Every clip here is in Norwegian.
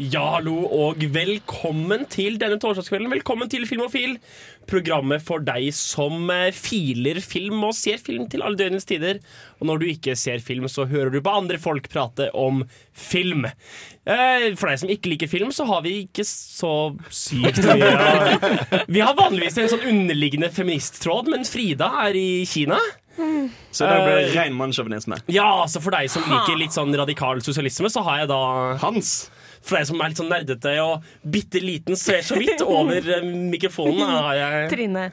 Ja, hallo, og velkommen til denne torsdagskvelden. Velkommen til Filmofil, programmet for deg som eh, filer film og ser film til alle døgnets tider. Og når du ikke ser film, så hører du på andre folk prate om film. Eh, For deg som ikke liker film, så har vi ikke så sykt mye Vi har vanligvis en sånn underliggende feministtråd, men Frida er i Kina. Så det blir uh, ren mannssjåvinisme. Ja, så for deg som liker litt sånn radikal sosialisme, så har jeg da Hans. For deg som er litt sånn nerdete og bitte liten, ser så vidt over eh, mikrofonen, har jeg Trine.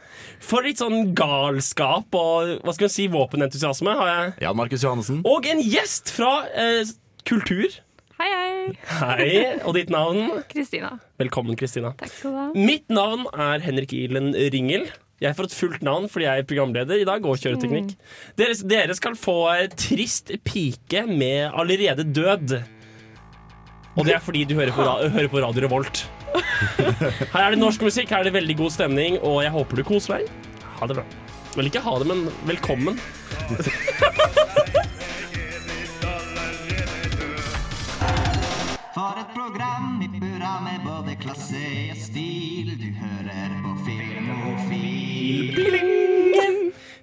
For litt sånn galskap og hva skal man si, våpenentusiasme har jeg. Jan Markus Johannessen. Og en gjest fra eh, kultur. Hei, hei. Hei, og ditt navn? Kristina. Velkommen, Kristina. Takk skal du ha. Mitt navn er Henrik Ilen Ringel. Jeg får et fullt navn fordi jeg er programleder i dag og kjører teknikk. Dere, dere skal få eh, Trist pike med allerede død. Og det er fordi du hører på, hører på Radio Revolt. Her er det norsk musikk, her er det veldig god stemning, og jeg håper du koser deg. Ha det bra. Vel, ikke ha det, men velkommen. For et program i burra med både klasse og stil. Du hører på Filmofil.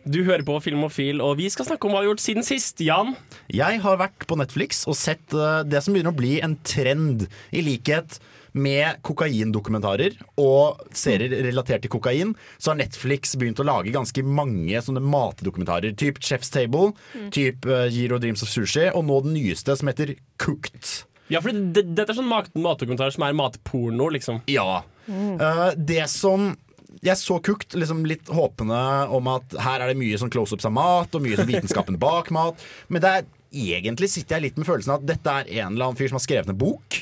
Du hører på Filmofil, og vi skal snakke om hva vi har gjort siden sist. Jan? Jeg har vært på Netflix og sett eh, det som begynner å bli en trend, i likhet med kokaindokumentarer og serier relatert til kokain, så har Netflix begynt å lage ganske mange sånne matdokumentarer. Typ Chef's Table, typ eh, Giro Dreams of Sushi, og nå den nyeste som heter Cooked. Ja, for det, dette er sånn mat matdokumentar som er matporno, liksom. Ja. Eh, det som jeg så Cooked liksom litt håpende om at her er det mye sånn close-ups av mat, og mye sånn vitenskapen bak mat. Men det er, egentlig sitter jeg litt med følelsen av at dette er en eller annen fyr som har skrevet en bok.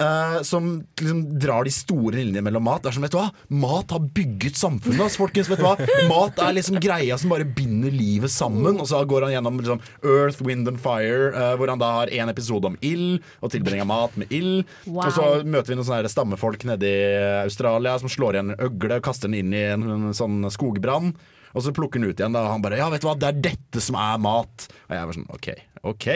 Eh, som liksom drar de store linjene mellom mat. Det er som, vet du hva? Mat har bygget samfunnet. oss, folkens, vet du hva? Mat er liksom greia som bare binder livet sammen. Og så går han gjennom liksom, Earth, Wind and Fire, uh, hvor han da har en episode om ild og tilbringa mat med ild. Wow. Og så møter vi noen sånne stammefolk nede i Australia som slår igjen en øgle og kaster den inn i en, en sånn skogbrann. Og så plukker den ut igjen, da, og han bare Ja, vet du hva, det er dette som er mat. Og jeg var sånn OK, OK.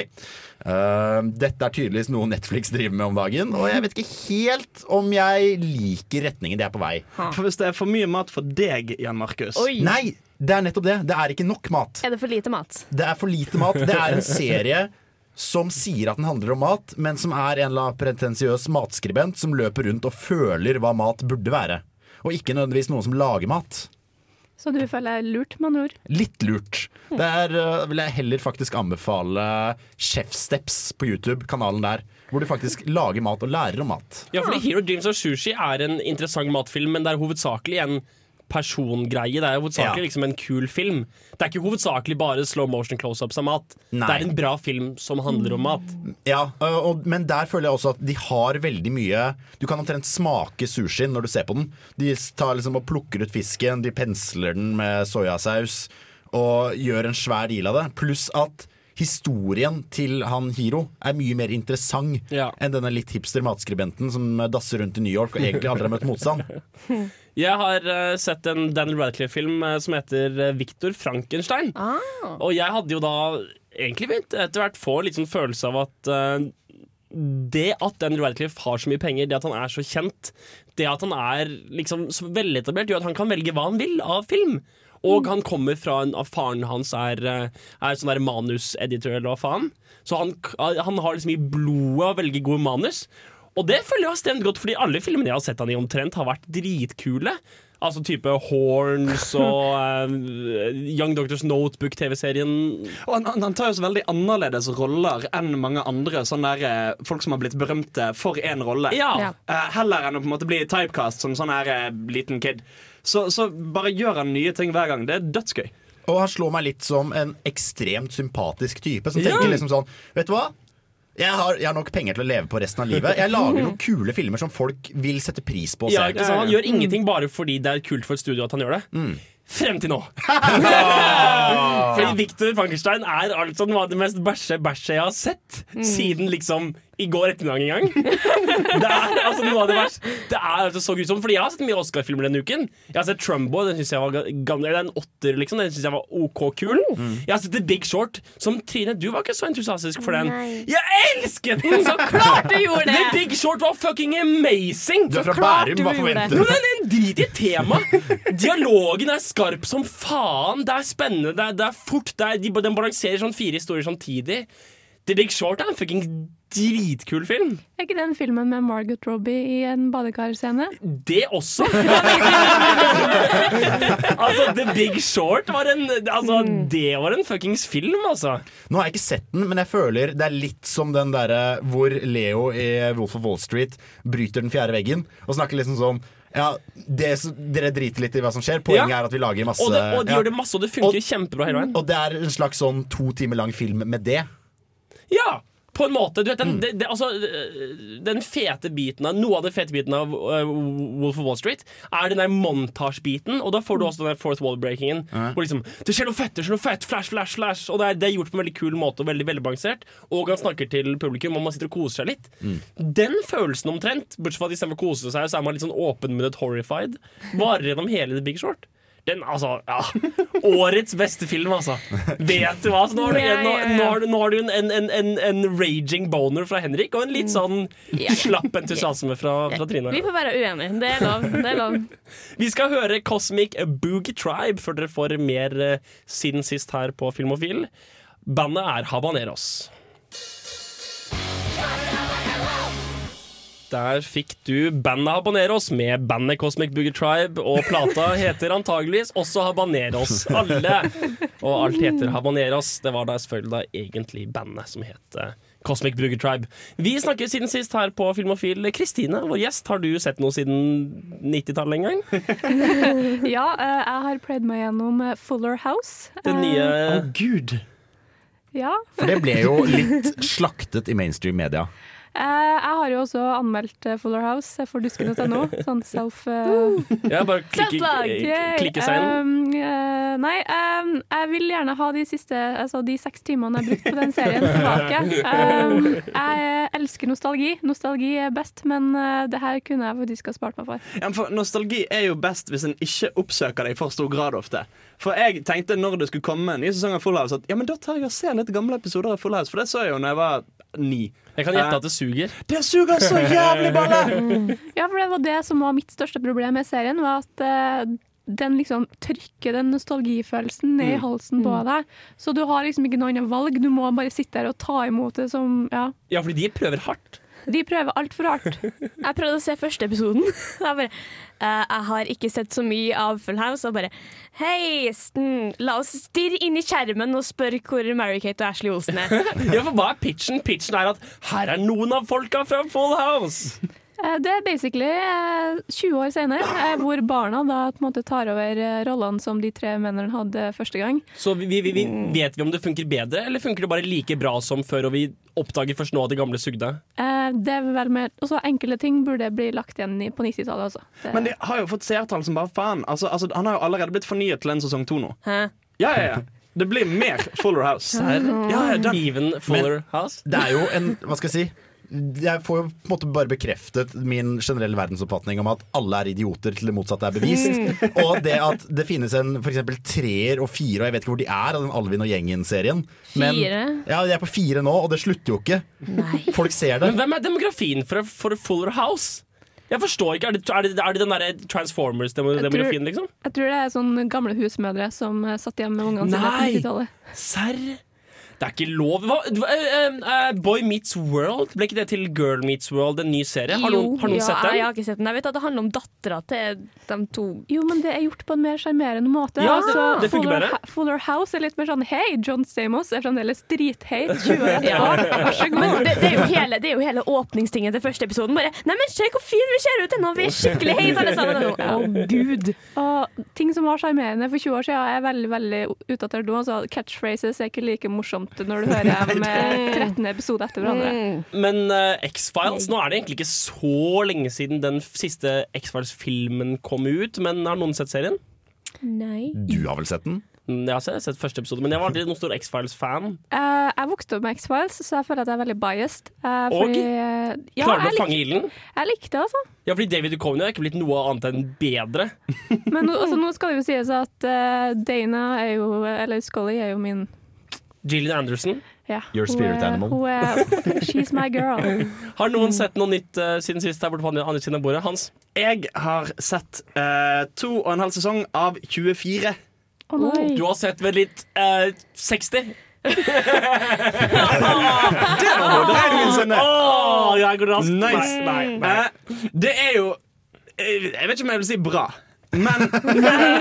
Uh, dette er tydeligvis noe Netflix driver med om dagen, og jeg vet ikke helt om jeg liker retningen de er på vei. For Hvis det er for mye mat for deg, Jan Markus Oi. Nei, det er nettopp det. Det er ikke nok mat. Er det for lite mat? Det er for lite mat. Det er en serie som sier at den handler om mat, men som er en eller annen pretensiøs matskribent som løper rundt og føler hva mat burde være. Og ikke nødvendigvis noen som lager mat. Så du føler deg lurt, med andre ord? Litt lurt. Der uh, vil jeg heller faktisk anbefale Chef Steps på YouTube, kanalen der. Hvor du faktisk lager mat og lærer om mat. Ja, fordi Hero Dreams of Sushi er en interessant matfilm, men det er hovedsakelig en persongreie. Det er jo hovedsakelig Ja. liksom en kul film. Det er ikke hovedsakelig bare slow motion close-ups av mat. Nei. Det er en bra film som handler om mat. Ja, og, Men der føler jeg også at de har veldig mye Du kan omtrent smake sushien når du ser på den. De tar liksom og plukker ut fisken, de pensler den med soyasaus og gjør en svær deal av det. Pluss at historien til han Hiro er mye mer interessant Ja. enn denne litt hipster matskribenten som dasser rundt i New York og egentlig aldri har møtt motstand. Jeg har uh, sett en Daniel Radcliffe-film uh, som heter uh, Victor Frankenstein. Ah. Og jeg hadde jo da egentlig begynt etter hvert få en sånn følelse av at det at Daniel Radcliffe har så mye penger, det at han er så kjent, det at han er liksom så veletablert, gjør at han kan velge hva han vil av film. Og han kommer fra en av faren hans er, er sånn der manuseditor, eller hva faen. Så han, han har liksom i blodet å velge gode manus. Og det føler jeg har stemt godt, fordi alle filmene jeg har sett han i omtrent, har vært dritkule. Altså type Horns og uh, Young Doctors Notebook-TV-serien. Og han, han, tar jo så veldig annerledes roller enn mange andre sånne der, eh, folk som har blitt berømte for én rolle. Ja. Ja. Eh, heller enn å på en måte bli typecast som sånn her uh, liten kid. Så, så bare gjør han nye ting hver gang. Det er dødsgøy. Og han slår meg litt som en ekstremt sympatisk type som Ja. tenker liksom sånn Vet du hva? Jeg har, jeg har nok penger til å leve på resten av livet. Jeg lager noen kule filmer som folk vil sette pris på. Ja, ikke sant? Han gjør ingenting bare fordi det er kult for et studio at han gjør det. Frem til nå. Fordi Victor Frankenstein er altså noe av det mest bæsje-bæsje jeg har sett. Siden liksom i går ettermiddag en gang. Det er altså noe av det verste. Det er altså så grusomt, fordi jeg har sett mye Oscar-filmer denne uken. Jeg har sett Trumbo, den synes jeg var ga- gammel, eller en åtter, liksom. Den synes jeg var OK kul. Jeg har sett The Big Short, som Trine, du var ikke så entusiastisk for den. Nei. Jeg elsket den! Så Klart du gjorde det! The! Big Short var fucking amazing! Du er fra klart Bærum, du hva forventer du? det er en drit i temaet. Dialogen er skarp som faen. Det er spennende, det er, det er fort. Det er, de, den balanserer sånn fire historier samtidig. The Big Short er en fucking dritkul film. Er ikke den filmen med Margot Robbie i en badekarscene? Det også. altså, The Big Short var en Altså, det var en fuckings film, altså. Nå har jeg ikke sett den, men jeg føler det er litt som den derre hvor Leo i Wolf of Wall Street bryter den fjerde veggen og snakker liksom sånn ja, det, Dere driter litt i hva som skjer. Poenget Ja. er at vi lager masse Og, det, og de ja. gjør det masse, og det funker Og- kjempebra hele veien. Og det er en slags sånn to timer lang film med det. Ja, på en måte. Du vet, den, det, det, altså, den fete biten av Noe av den fete biten av uh, Wolf of Wall Street er den der montasjebiten, og da får du også den der fourth wall-breakingen. Hvor liksom Det skjer noe fett, det skjer noe fett, flash, flash, flash. Og det er, det er gjort på en veldig kul måte og veldig veldig balansert. Og han snakker til publikum, og man sitter og koser seg litt. Den følelsen omtrent, bortsett fra at istedenfor å kose seg, så er man litt sånn åpenmunnet horrified, varer gjennom hele The Big Short. Den, altså, ja Årets beste film, altså. Vet du hva? Så nå har du, en, nå, nå har du, nå har du en, en, en, en, raging boner fra Henrik, og en litt sånn slapp entusiasme fra, fra Trine. Vi får være uenige. Det er lov. Det er lov. Vi skal høre Cosmic Boogie Tribe før dere får mer eh, siden sist her på Filmofil. Bandet er Habaneros. Der fikk du bandet Habaneros med bandet Cosmic Boogie Tribe, og plata heter antageligvis også Habaneros. Alle! Og alt heter Habaneros. Det var da selvfølgelig da egentlig bandet som het eh, Cosmic Boogie Tribe. Vi snakker siden sist her på Filmofil. Kristine, vår gjest, har du sett noe siden 90-tallet en gang? Ja, eh, jeg har prøvd meg gjennom eh, Fuller House. Den nye Å, oh, Gud. Ja. For det ble jo litt slaktet i mainstream media. Eh, jeg har jo også anmeldt eh, Fuller House for dusken.no. Sånn self... uh, Ja, bare klikke, eh, klikke seg inn. Um, uh, nei, um, jeg vil gjerne ha de siste Altså de seks timene jeg har brukt på den serien, tilbake. Um, jeg elsker nostalgi. Nostalgi er best, men uh, det her kunne jeg faktisk ha spart meg for. Ja, for Nostalgi er jo best hvis en ikke oppsøker det i for stor grad ofte. For jeg tenkte når det skulle komme en ny sesong av Full House, at ja, men da tar jeg og ser litt gamle episoder av Full House. For det så jeg jo når jeg var ni. Jeg kan gjette at det suger. Det suger så jævlig balle! Ja, for det var det som var mitt største problem med serien, var at uh, den liksom trykker den nostalgifølelsen ned i halsen på deg. Så du har liksom ikke noe annet valg, du må bare sitte der og ta imot det som Ja. Ja, fordi de prøver hardt. De prøver altfor hardt. Jeg prøvde å se første episoden. Jeg, bare, uh, jeg har ikke sett så mye av Full House. Og bare Hei, la oss stirre inn i skjermen og spørre hvor Mary-Kate og Ashley Olsen er. Ja, for Hva er pitchen? Pitchen er at her er noen av folka fra Full House. Eh, Det er basically eh, 20 år senere, eh, hvor barna da på en måte tar over eh, rollene som de tre mennene hadde første gang. Så vi, vi, vi, vet vi om det funker bedre, eller funker det bare like bra som før, og vi oppdager først nå at det gamle sugde? Eh, Det er vel mer også Enkelte ting burde bli lagt igjen på 90-tallet også. Det- Men de har jo fått seertall som bare faen. Altså, altså, han har jo allerede blitt fornyet til en sesong to nå. Hæ? Ja, ja, ja. Det blir mer Fuller House. Ja, ja, Even Fuller House? Det er jo en Hva skal jeg si? Jeg får jo på en måte bare bekreftet min generelle verdensoppfatning om at alle er idioter til det motsatte er bevist. Og det at det finnes en eksempel treer og fire, og jeg vet ikke hvor de er, av den Alvin og gjengen-serien. Men-? Ja, de er på fire nå, og det slutter jo ikke. Nei. Folk ser det. Men hvem er demografien for, for Fuller House? Jeg forstår ikke. Er det, er det, er det den derre Transformers-demografien, liksom? Jeg tror det er sånne gamle husmødre som eh, satt hjemme med ungene sine på Nei. 90-tallet. Serr? Det er ikke lov. Hva, hva, eh, eh, Boy Meets World? Ble ikke det til Girl Meets World, en ny serie? Har noen, har noen ja, sett den? Jeg har ikke sett den. Jeg vet at det handler om dattera til de to. Jo, men det er gjort på en mer sjarmerende måte. Ja, Altså, det funker Fuller, bedre. Fuller House er litt mer sånn Hei, John Stamos er fremdeles drithei 20 år. Ja. Vær så god. Men det, det, er jo hele, det er jo hele åpningstingen til første episoden. Bare Nei, men se hvor fin vi ser ut ennå! Vi er skikkelig heit alle sammen! Å, Å, gud. Og ting som var sjarmerende for 20 år siden, er veldig veldig utdatert nå. Altså, catchphrases er ikke like morsomt når du hører dem eh, 13 episoder etter hverandre. Mm. Men uh, X-Files Nå er det egentlig ikke så lenge siden den siste X-Files-filmen kom ut, men har noen sett serien? Nei. Du har vel sett den? Mm, Jeg har sett, sett første episode, men jeg var aldri noen stor X-Files-fan. Uh, jeg vokste opp med X-Files, så jeg føler at jeg er veldig biased. Uh, Og? fordi, eh, ja, Klarer du å fange ilden? jeg likte det, altså. Ja, fordi David Duchovny har ikke blitt noe annet enn bedre. Men altså, nå skal det jo sies at uh, Dana er jo Eller Scully er jo min Gillian Anderson. ja, Your hun spirit er- animal. Hun er, she's my girl. Har noen sett noe nytt uh, siden sist her borte på andre, siden av bordet? Hans? Jeg har sett uh, to og en halv sesong av 24. Oh, nei. Du har sett vel litt uh, 60? Det var hoderegningen sin. Åh, jeg går raskt. Nice. Nei, nei. Eh, det er jo eh, Jeg vet ikke om jeg vil si bra, men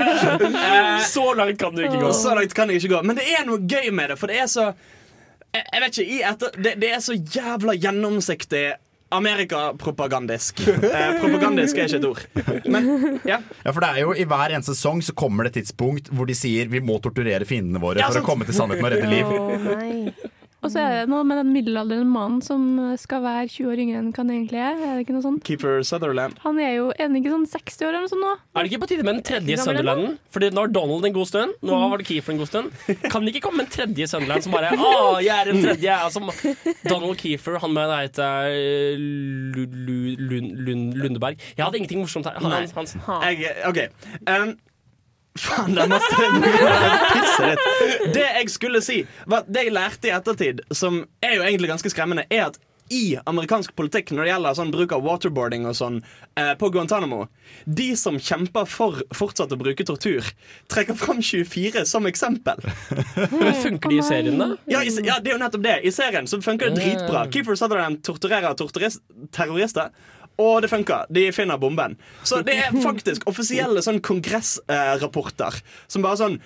Så langt kan du ikke gå. Så langt kan jeg ikke gå. Men det er noe gøy med det, for det er så Jeg, jeg vet ikke, i etter, det, det er så jævla gjennomsiktig. Amerikapropagandisk. Eh, propagandisk er ikke et ord. Men ja. Ja, for det er jo I hver eneste sesong så kommer det et tidspunkt hvor de sier vi må torturere fiendene våre Ja, for sant. å komme til sannheten og redde liv. Oh, nei. Og så er det noe med den middelaldrende mannen som skal være 20 år yngre enn han egentlig er. Er det ikke noe sånt? Keeper Sutherland. Han er jo er ikke sånn 60 år eller noe sånt nå? Er det ikke på tide med den tredje Sutherlanden? er Fordi nå har Donald en god stund. Nå har det Keefer en god stund. Kan det ikke komme en tredje Sutherland som bare Å, jeg er en tredje. Altså, Donald Keefer, han med det heter eh, Lu- Lu- Lund- Lund- Lundeberg. Jeg hadde ingenting morsomt her. Han, Hans. Jeg, OK. Um, faen, det er masse. Det jeg skulle si, var at det jeg lærte i ettertid, som er jo egentlig ganske skremmende, er at i amerikansk politikk når det gjelder sånn bruk av waterboarding og sånn eh, på Guantánamo De som kjemper for fortsatt å bruke tortur, trekker fram 24 som eksempel. Men funker de i serien, da? Ja, i, ja, det er jo nettopp det. I serien så funker det dritbra. Keeper Sutherland torturerer terrorister. Og det funker. De finner bomben. Så det er faktisk offisielle sånn kongressrapporter som bare sånn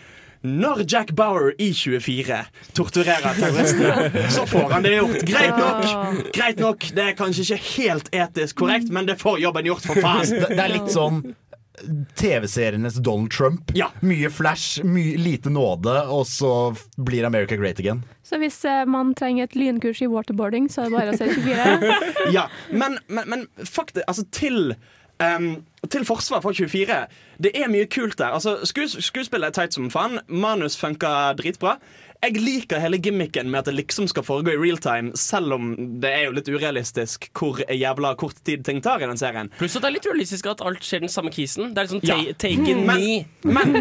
når Jack Bauer i 24 torturerer terroristene, så får han det gjort. Greit nok. Greit nok. Det er kanskje ikke helt etisk korrekt, men det får jobben gjort for. Det, det er litt sånn TV-serienes Donald Trump. Ja. Mye flash, mye, lite nåde, og så blir America great again. Så hvis eh, man trenger et lynkurs i waterboarding, så er det bare å se 24. Ja, men, men, men faktisk, altså til Um, til forsvar for 24, det er mye kult der. Altså, skues, skuespillet er teit som faen. Manus funker dritbra. Jeg liker hele gimmicken med at det liksom skal foregå i real time, selv om det er jo litt urealistisk hvor jævla kort tid ting tar i den serien. Pluss at det er litt realistisk at alt skjer den samme kisen. Det er liksom Ja. ta taken Men- me. Men,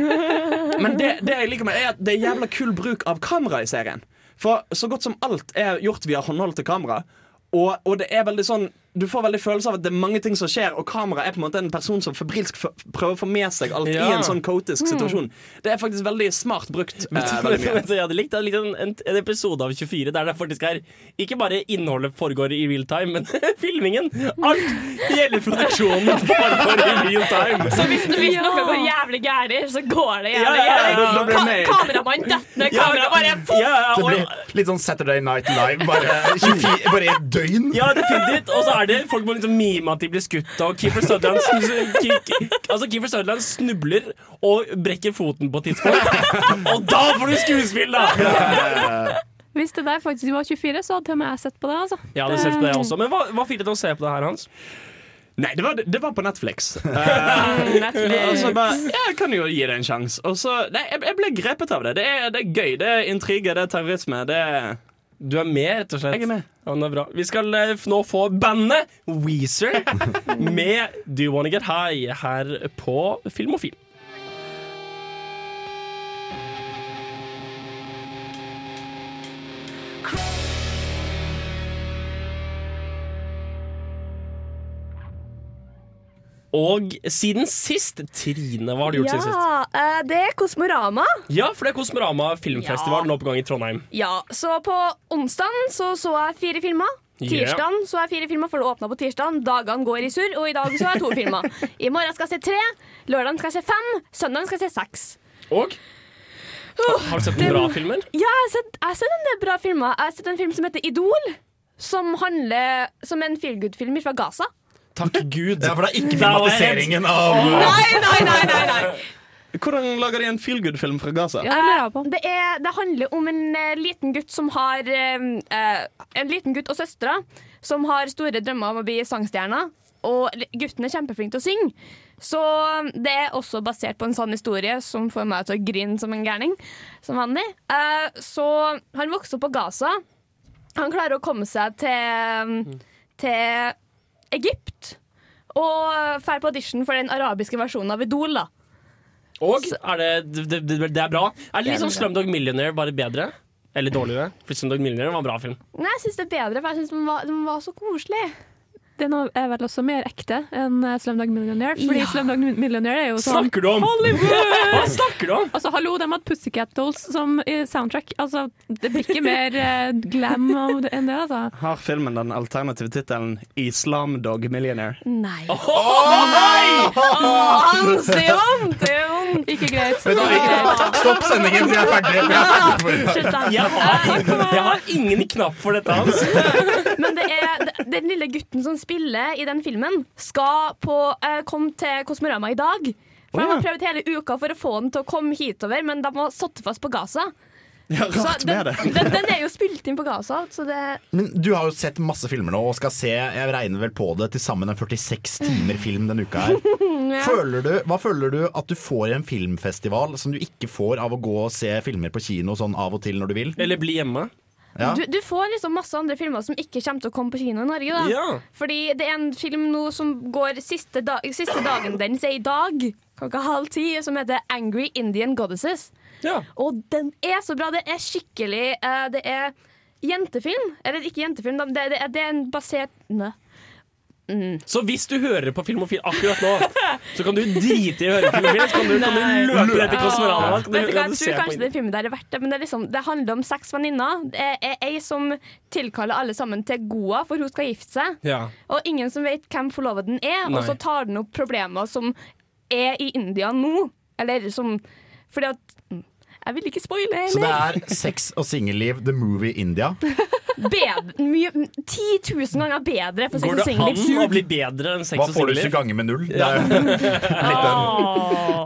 men det, det jeg liker med er at det er jævla kul bruk av kamera i serien. For så godt som alt er gjort via håndhold til kamera. Og, og det er veldig sånn du får veldig følelse av at det er mange ting som skjer, og kamera er på en måte en person som febrilsk prøver å få med seg alt Ja. i en sånn kaotisk situasjon. Det er faktisk veldig smart brukt. Eh, veldig mye. jeg hadde likt? Hadde likt en, en, en episode av 24 der det faktisk er ikke bare innholdet foregår i real time, men filmingen. Alt! Hele produksjonen foregår i real time. Så hvis, hvis noe går jævlig gærent, så går det jævlig ja, ja, gærent. Ka kameramann detter ned, kamera bare ja, ja, Det blir litt sånn Saturday Night Live, bare, 24, bare et døgn. ja, definitivt. Og så er det folk må liksom mime at de blir skutt, og Keeper Sutherland, snu- altså Keeper Sutherland snubler og brekker foten på et tidspunkt. Og da får du skuespill, da! Hvis det der faktisk var 24, så hadde og med jeg sett på det. altså. Jeg hadde sett på det også. Men hva, hva fikk deg til å se på det her, Hans? Nei, det var, det var på Netflix. Netflix. og så bare jeg kan jo gi det en sjanse. Og så Nei, jeg, jeg ble grepet av det. Det er, det er gøy. Det er intriger, det er terrorisme. Det er Du er med, rett og slett. Jeg er med. Ja, det er bra. Vi skal eh, nå få bandet Weezer med Do You Wanna Get High her på Filmofil. Og siden sist, Trine, hva har du gjort siden sist? Ja, eh, det er Kosmorama. Ja, for det er Kosmorama filmfestival Ja. nå på gang i Trondheim. Ja, så på onsdagen så, så jeg fire filmer. Ja. Tirsdagen så jeg fire filmer, for det åpna på tirsdagen. Dagene går i surr, og i dag så jeg to filmer. I morgen skal jeg se tre, lørdagen skal jeg se fem, søndagen skal jeg se seks. Og har, har du sett noen bra filmer? Ja, jeg har sett, jeg har sett en del bra filmer. Jeg har sett en film som heter Idol. Som handler som en feelgood-film fra Gaza. Takk Gud. Ja, for det er ikke filmatiseringen av Nei, nei, nei, nei, nei. Hvordan lager de en feelgood-film fra Gaza? Ja, det på. Det, er, det handler om en eh, liten gutt som har eh, eh, En liten gutt og søstre som har store drømmer om å bli sangstjerner. og gutten er kjempeflink til å synge. Så det er også basert på en sann historie som får meg til å grine som en gærning, som vanlig. Uh, så han vokser opp på Gaza. Han klarer å komme seg til, til Egypt. Og drar på audition for den arabiske versjonen av Idol. da Og er det, det, det, det er bra. Er det litt sånn Slumdog Millionaire, bare bedre? Eller dårligere? For Slumdog Millionaire var en bra film. Nei, jeg syns det er bedre, for jeg syns den, var- den var så koselig. Den er vel også mer ekte enn eh, Slumdog Millionaire. Fordi Ja. Slumdog Millionaire er jo sånn Snakker du om? Hva snakker du om? Altså, hallo, de hadde Pussycat Dolls som soundtrack. Altså, det blir ikke mer uh, glam enn det, altså. Har filmen den alternative tittelen 'Islamdog Millionaire'? Nei. Nei! Oh, det er vondt! Det er vondt. Ikke greit. Stopp sendingen, vi er ferdige. Vi er ferdige for i dag. Jeg har, jeg har ingen knapp for dette hans. Men det er det- den lille gutten som spiller i den filmen, skal på, eh, komme til Kosmorama i dag. For De har prøvd hele uka for å få den til å komme hitover, men de har satt fast på Gaza. Ja, rart den, med det. den, den er jo spilt inn på Gaza, så det Men du har jo sett masse filmer nå og skal se jeg regner vel på det til sammen en 46 timer film denne uka her. Føler du, hva føler du at du får i en filmfestival som du ikke får av å gå og se filmer på kino sånn av og til når du vil? Eller bli hjemme. Ja. du, du får liksom masse andre filmer som ikke kommer til å komme på kino i Norge. da Ja. Fordi det er en film nå som går siste, da, siste dagen den er i dag, klokka halv ti, som heter Angry Indian Goddesses. Ja. Og den er så bra. Det er skikkelig uh, Det er jentefilm. Eller ikke jentefilm, det, det, det er en basert Nei. Så hvis du hører på Filmofil akkurat nå, så kan du drite i å høre Filmofil, så kan du, kan du løpe rett til Kosmorama. jeg tror kanskje det filmet der er verdt det, men det, liksom, det handler om seks venninner. Det er ei som tilkaller alle sammen til Goa, for hun skal gifte seg. Ja. Og ingen som vet hvem forloveden er, og så tar den opp problemer som er i India nå. Eller som Fordi at mm, Jeg vil ikke spoile Så det er Sex og singelliv, The Movie India. Bedre, mye, 10 000 ganger bedre for Går sex og det an å bli bedre enn sex Hva og får du hvis du singelliv? ganger med null? Det er litt den.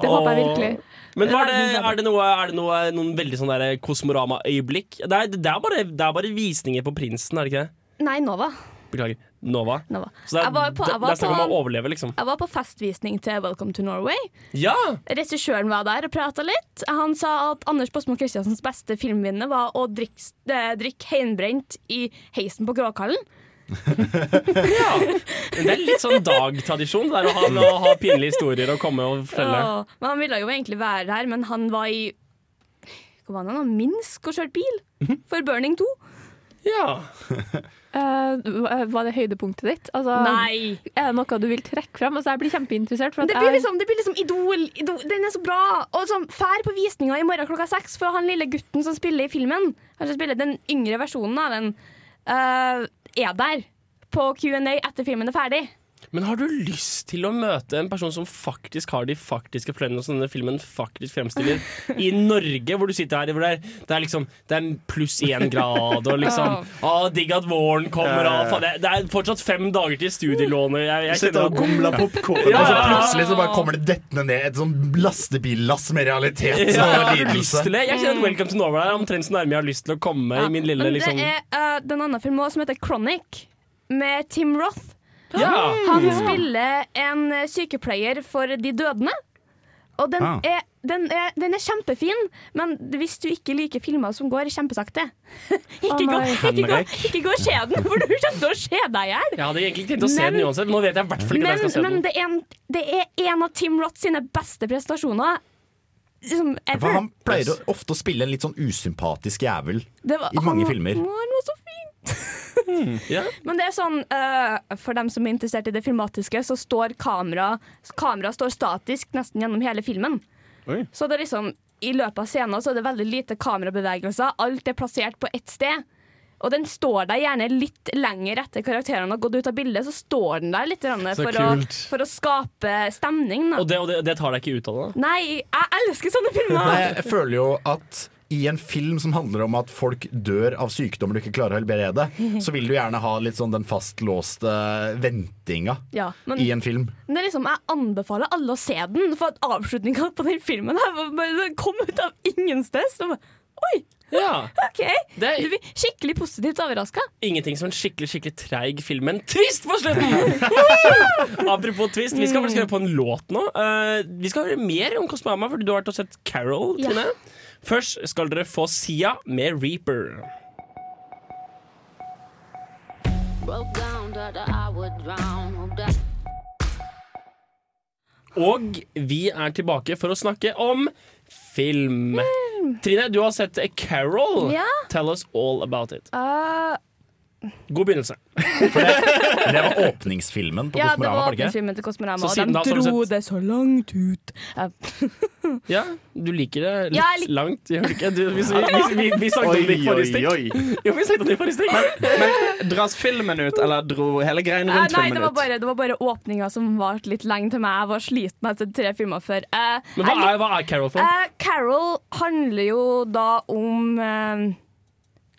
Det håper jeg virkelig. Men det, er det, noe, er det noe, noen veldig sånn Kosmorama-øyeblikk? Det, det, det er bare visninger på Prinsen, er det ikke det? Nei, Nova. Beklager. Nova. Nova. Så det er, Jeg var på- jeg var det er snakk om på- å overleve, liksom. Jeg var på festvisning til Welcome to Norway. Ja! Regissøren var der og prata litt. Han sa at Anders Båsmo Christiansens beste filmvinner var å drikke, eh, drikke heimbrent i heisen på Gråkallen. ja. det er litt sånn dagtradisjon der å ha, å ha pinlige historier og komme og fortelle. Ja, men han ville jo egentlig være her, men han var i Hva var det, han? Minsk og kjørte bil for Burning 2. Ja. uh, var det høydepunktet ditt? Altså, Nei! Er det noe du vil trekke fram? Altså, jeg blir kjempeinteressert. For at Det blir liksom, det blir liksom idol, idol. Den er så bra! Og sånn, Fær på visninga i morgen klokka seks, for han lille gutten som spiller i filmen, han spiller den yngre versjonen av den, uh, er der på Q&A etter filmen er ferdig. Men har du lyst til å møte en person som faktisk har de faktiske problemene som denne filmen faktisk fremstiller, i Norge, hvor du sitter her hvor det er, det er liksom Det er pluss én grad, og liksom Å, digg at våren kommer, og faen, det, det er fortsatt fem dager til studielånet. Jeg, jeg Sitter og gomler popkorn. Ja, Og så ja, ja. plutselig så bare kommer det dettende ned et sånn lastebillass med realitet ja, og har lyst lidelse. Jeg kjenner at Welcome to Norway er omtrent så nærme jeg har lyst til å komme i min lille Men liksom det er uh, den andre filmen som heter Chronic, med Tim Roth. Ja! Han spiller en sykepleier for de dødende. Og den, Ah. er, den, er, den er kjempefin, men hvis du ikke liker filmer som går kjempesakte Ikke gå, nei. ikke gå, ikke gå og se den, for du kommer til å se deg i hjel. Jeg hadde egentlig ikke tenkt å se Men- den uansett, men nå vet jeg i hvert fall ikke når jeg skal se Men, men den. det, er en, det er en av Tim Roth sine beste prestasjoner. Liksom, ever. For han pleier ofte å spille en litt sånn usympatisk jævel. Var- i mange han- filmer. Han var så Ja. Men det er sånn, uh, for dem som er interessert i det filmatiske, så står kamera Kamera står statisk nesten gjennom hele filmen. Oi. Så det er liksom, i løpet av scenen så er det veldig lite kamerabevegelser. Alt er plassert på ett sted. Og den står der gjerne litt lenger etter karakterene har gått ut av bildet. Så står den der litt for, å, for å skape stemning. Da. Og, det, og det, det tar deg ikke ut av det? Nei, jeg elsker sånne filmer! Nei, jeg føler jo at i en film som handler om at folk dør av sykdommer du ikke klarer å helbrede, så vil du gjerne ha litt sånn den fastlåste ventinga Ja, men i en film. Men det er liksom, Jeg anbefaler alle å se den, for at avslutninga på den filmen her den kom ut av ingensteds. Oi! Ja, OK. det Du er blir skikkelig positivt overraska. ingenting som en skikkelig skikkelig treig film, men twist på slutten! Apropos twist, vi skal faktisk høre på en låt nå. Uh, vi skal høre mer om Kosmama, fordi du har vært og sett Carol, Ja. Først skal dere få Sia med Reaper. Og vi er tilbake for å snakke om film. Trine, du har sett Carol. Ja. Tell us all about it. Uh, God begynnelse. For Det var åpningsfilmen på ja, det Kosmorama, var var det var åpningsfilmen til Kosmorama, og da de du dro sett- det så langt ut. Uh, Ja, du liker det litt Ja, lik- langt, gjør du ikke? Du, vi, vi, vi, vi, vi snakket om det i forrige stikk. Jo, vi snakket om det i forrige stikk. Men dras filmen ut, eller dro hele greien rundt rundt nei, filmen det var ut? Nei, det var bare åpninga som varte litt lenge til meg. Jeg var sliten etter tre filmer før. Uh, Men hva jeg er, hva er Carol for? Uh, Carol handler jo da om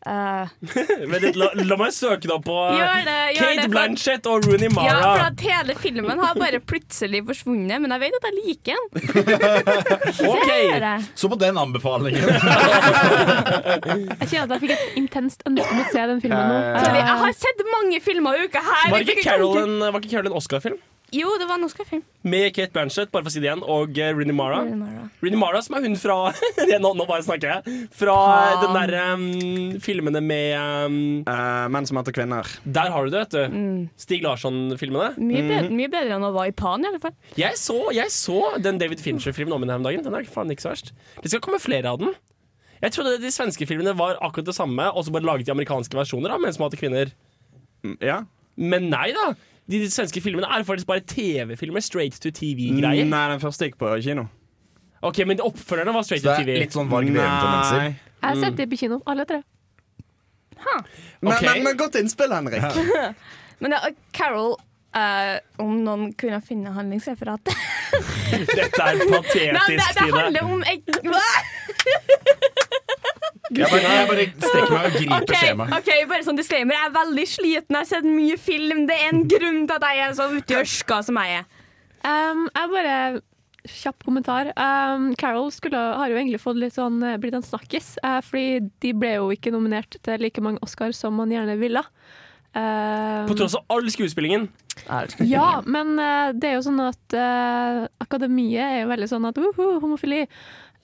eh, eh, litt, la, la meg søke da på eh, Gjør det, gjør Kate det, for- Blanchett og Rooney Mara. Ja, for at hele filmen har bare plutselig forsvunnet, men jeg vet at jeg liker den. Ok, Det gjør jeg. Så på den anbefalingen. Jeg kjenner at jeg fikk et intenst ønske om å se den filmen nå. Jeg har sett mange filmer i uka her. Var ikke Carol en, en Oscar-film? Jo, det var en Oscar-film. Med Kate Blanchett, bare for å si det igjen, og uh, Rooney Mara. Rooney Mara. Rooney Mara som er hun fra nå, nå bare snakker jeg. Fra Faen. den derre um, filmene med um, uh, menn som heter kvinner. Der har du det, vet du. Mm. Stig Larsson-filmene. Mye, bedre, mye bedre enn å være i Pan, i alle fall. Jeg så, jeg så den David Fincher-filmen om henne her om dagen. Den er faen ikke så verst. Det skal komme flere av den. Jeg trodde de svenske filmene var akkurat det samme, og så bare laget de amerikanske versjoner av menn som hater kvinner. Mm, Ja? Men nei da! De, de svenske filmene er faktisk bare TV-filmer. Straight to TV-greier. Nei, den første gikk på kino. Ok, Men oppfølgerne var straight Så to det TV. er litt sånn Varg Veum-tendenser. Nei. Jeg har sett det på kino, alle tre. Men, okay. men, men godt innspill, Henrik. Men ja, Carol uh, Om noen kunne finne handlingsreferatet Dette er Nei, det, patetisk, det handler om et, Jeg bare, jeg bare strekker meg og griper Ok, skjemaet. ok, bare sånn disclaimer Jeg er veldig sliten, jeg har sett mye film Det er en grunn til at jeg er så ute i ørska som jeg er Um, jeg bare Kjapp kommentar. Um, Carol skulle, har jo egentlig fått litt sånn, eh, blitt en snakkis, uh, fordi de ble jo ikke nominert til like mange Oscar som man gjerne ville. Uh, På tross av all skuespillingen. Ja, men uh, det er jo sånn at uh, akademiet er jo veldig sånn at uh, homofili.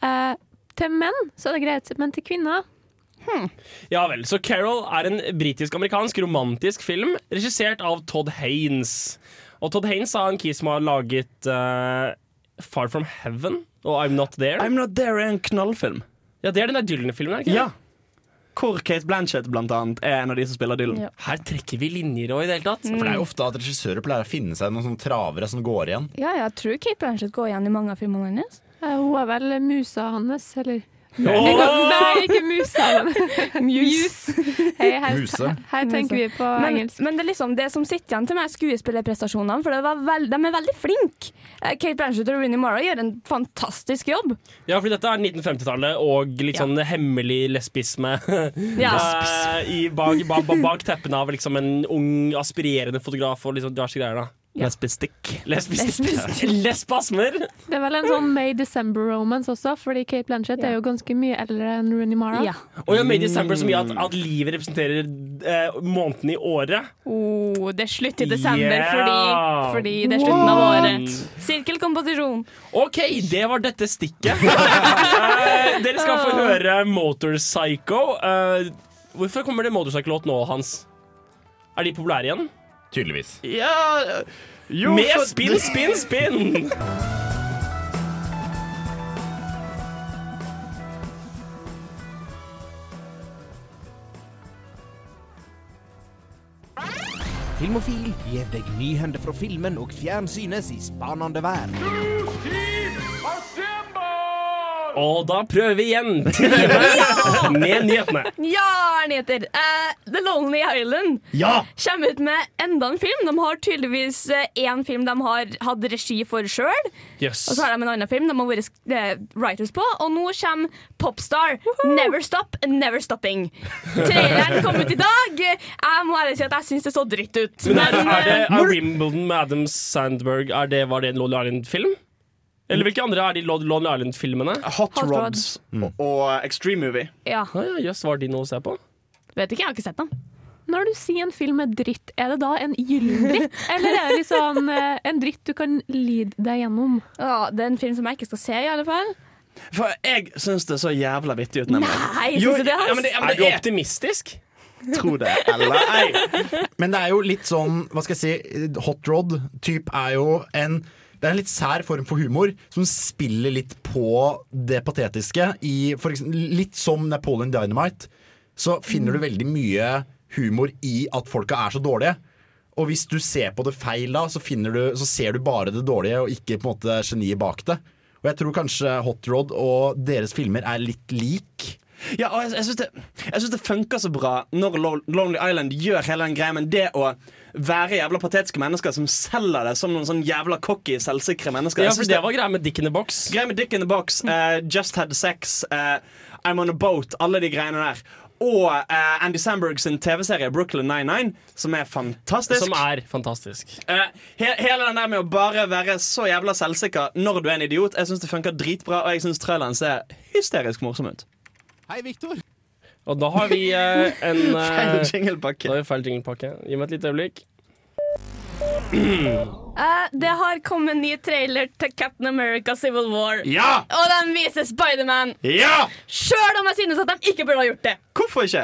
Eh, til menn så er det greit, men til kvinner Ja vel, Så Carol er en britisk-amerikansk romantisk film regissert av Todd Haynes. Og Todd Haynes er en key som har laget uh, Far From Heaven og I'm Not There. I'm Not There er en knallfilm. Ja, Det er den der Dylan-filmen. er det ikke Ja. Hvor Kate Blanchett blant annet er en av de som spiller Dylan. Ja. Her trekker vi linjer òg, i det hele tatt. For det er jo ofte at regissører pleier å finne seg noen sånne travere som går igjen. Ja, jeg tror Kate Blanchett går igjen i mange av filmene hennes hun er vel musa hans, eller Oh! Nei, ikke musa. men Muse. Hei, her, Muse. her tenker vi på men, engelsk. men det er liksom det som sitter igjen til meg, er skuespillerprestasjonene. For det var vel, de er veldig flinke. Eh, Kate Blanchett og Rooney Mara gjør en fantastisk jobb. Ja, for dette er 1950-tallet og litt Ja. sånn hemmelig lesbisme. Ja. Eh, i bak, bak, bak, bak teppene av liksom en ung, aspirerende fotograf og liksom diverse greier. da Lesbistikk. Lesbistikk. Lesbasmer. Det er vel en sånn May December-romance også, fordi Kate Blanchett Ja. er jo ganske mye eldre enn Rooney Mara. Ja. Og ja, May December så mye at, at livet representerer eh, måneden i året. Oh, det er slutt i desember Yeah. fordi, fordi det er slutten av året. Sirkelkomposisjon. OK, det var dette stikket. Eh, dere skal få høre Motorpsycho. Uh, hvorfor kommer det Motorpsycho-låt nå, Hans? Er de populære igjen? Tydeligvis. Ja Jo, Med for- spinn, spinn, spinn! Filmofil gir deg nyhender fra filmen og fjernsynets i spanende vær. Og da prøver vi igjen. Trine med nyhetene. Ja, nyheter! Uh, The Lonely Island Ja! kommer ut med enda en film. De har tydeligvis én film de har hatt regi for sjøl. Yes. Og så har de en annen film de har vært eh, writers på. Og nå kommer Popstar. Never Stop, Never Stopping. Traileren kom ut i dag. Jeg må ærlig si at jeg syns det så dritt ut. Men er, er, det, eh, er Wimbledon med Adam Sandberg Er det, Var det en Lonely Island-film? Eller hvilke andre er de Lon- Lonely Island-filmene? Hot, Hot Rods og, og Extreme Movie. Ja. Ah, ja, Jøss, var de noe å se på? Vet ikke, jeg har ikke sett den. Når du sier en film er dritt, er det da en gyllen dritt? Eller er det liksom eh, en dritt du kan lide deg gjennom? Ja, det er en film som jeg ikke skal se, i alle fall. For jeg syns det er så jævla vittig ut. nemlig. Nei, Jo, synes du det, ja, men det, ja, men Er du er optimistisk? Tro det eller ei. Men det er jo litt sånn, hva skal jeg si, hot rod-typ er jo en det er en litt sær form for humor som spiller litt på det patetiske. I, eksempel, litt som Napoleon Dynamite, så finner du veldig mye humor i at folka er så dårlige. Og hvis du ser på det feil da, så, du, så ser du bare det dårlige og ikke på en måte geniet bak det. Og jeg tror kanskje Hot Rod og deres filmer er litt lik. Ja, og jeg, jeg syns det, jeg synes det funker så bra når Lonely Island gjør hele den greia, men det å være jævla patetiske mennesker som selger det som noen sånn jævla cocky, selvsikre mennesker. Ja, for det var greia med Dick in the Box. Greia med Dick in the Box, uh, Just Had Sex, uh, I'm On A Boat, alle de greiene der. Og uh, Andy Samberg sin TV-serie Brooklyn 99, som er fantastisk. Som er fantastisk. uh, he hele den der med å bare være så jævla selvsikker når du er en idiot, jeg syns det funker dritbra, og jeg syns traileren ser hysterisk morsom ut. Hei, Viktor. Og da har vi eh, en Feil eh, jinglepakke. Har vi feil jinglepakke. Gi meg et lite øyeblikk. Eh, det har kommet en ny trailer til Captain America Civil War. Ja! Og den viser Spiderman. Ja! Sjøl om jeg synes at de ikke burde ha gjort det. Hvorfor ikke?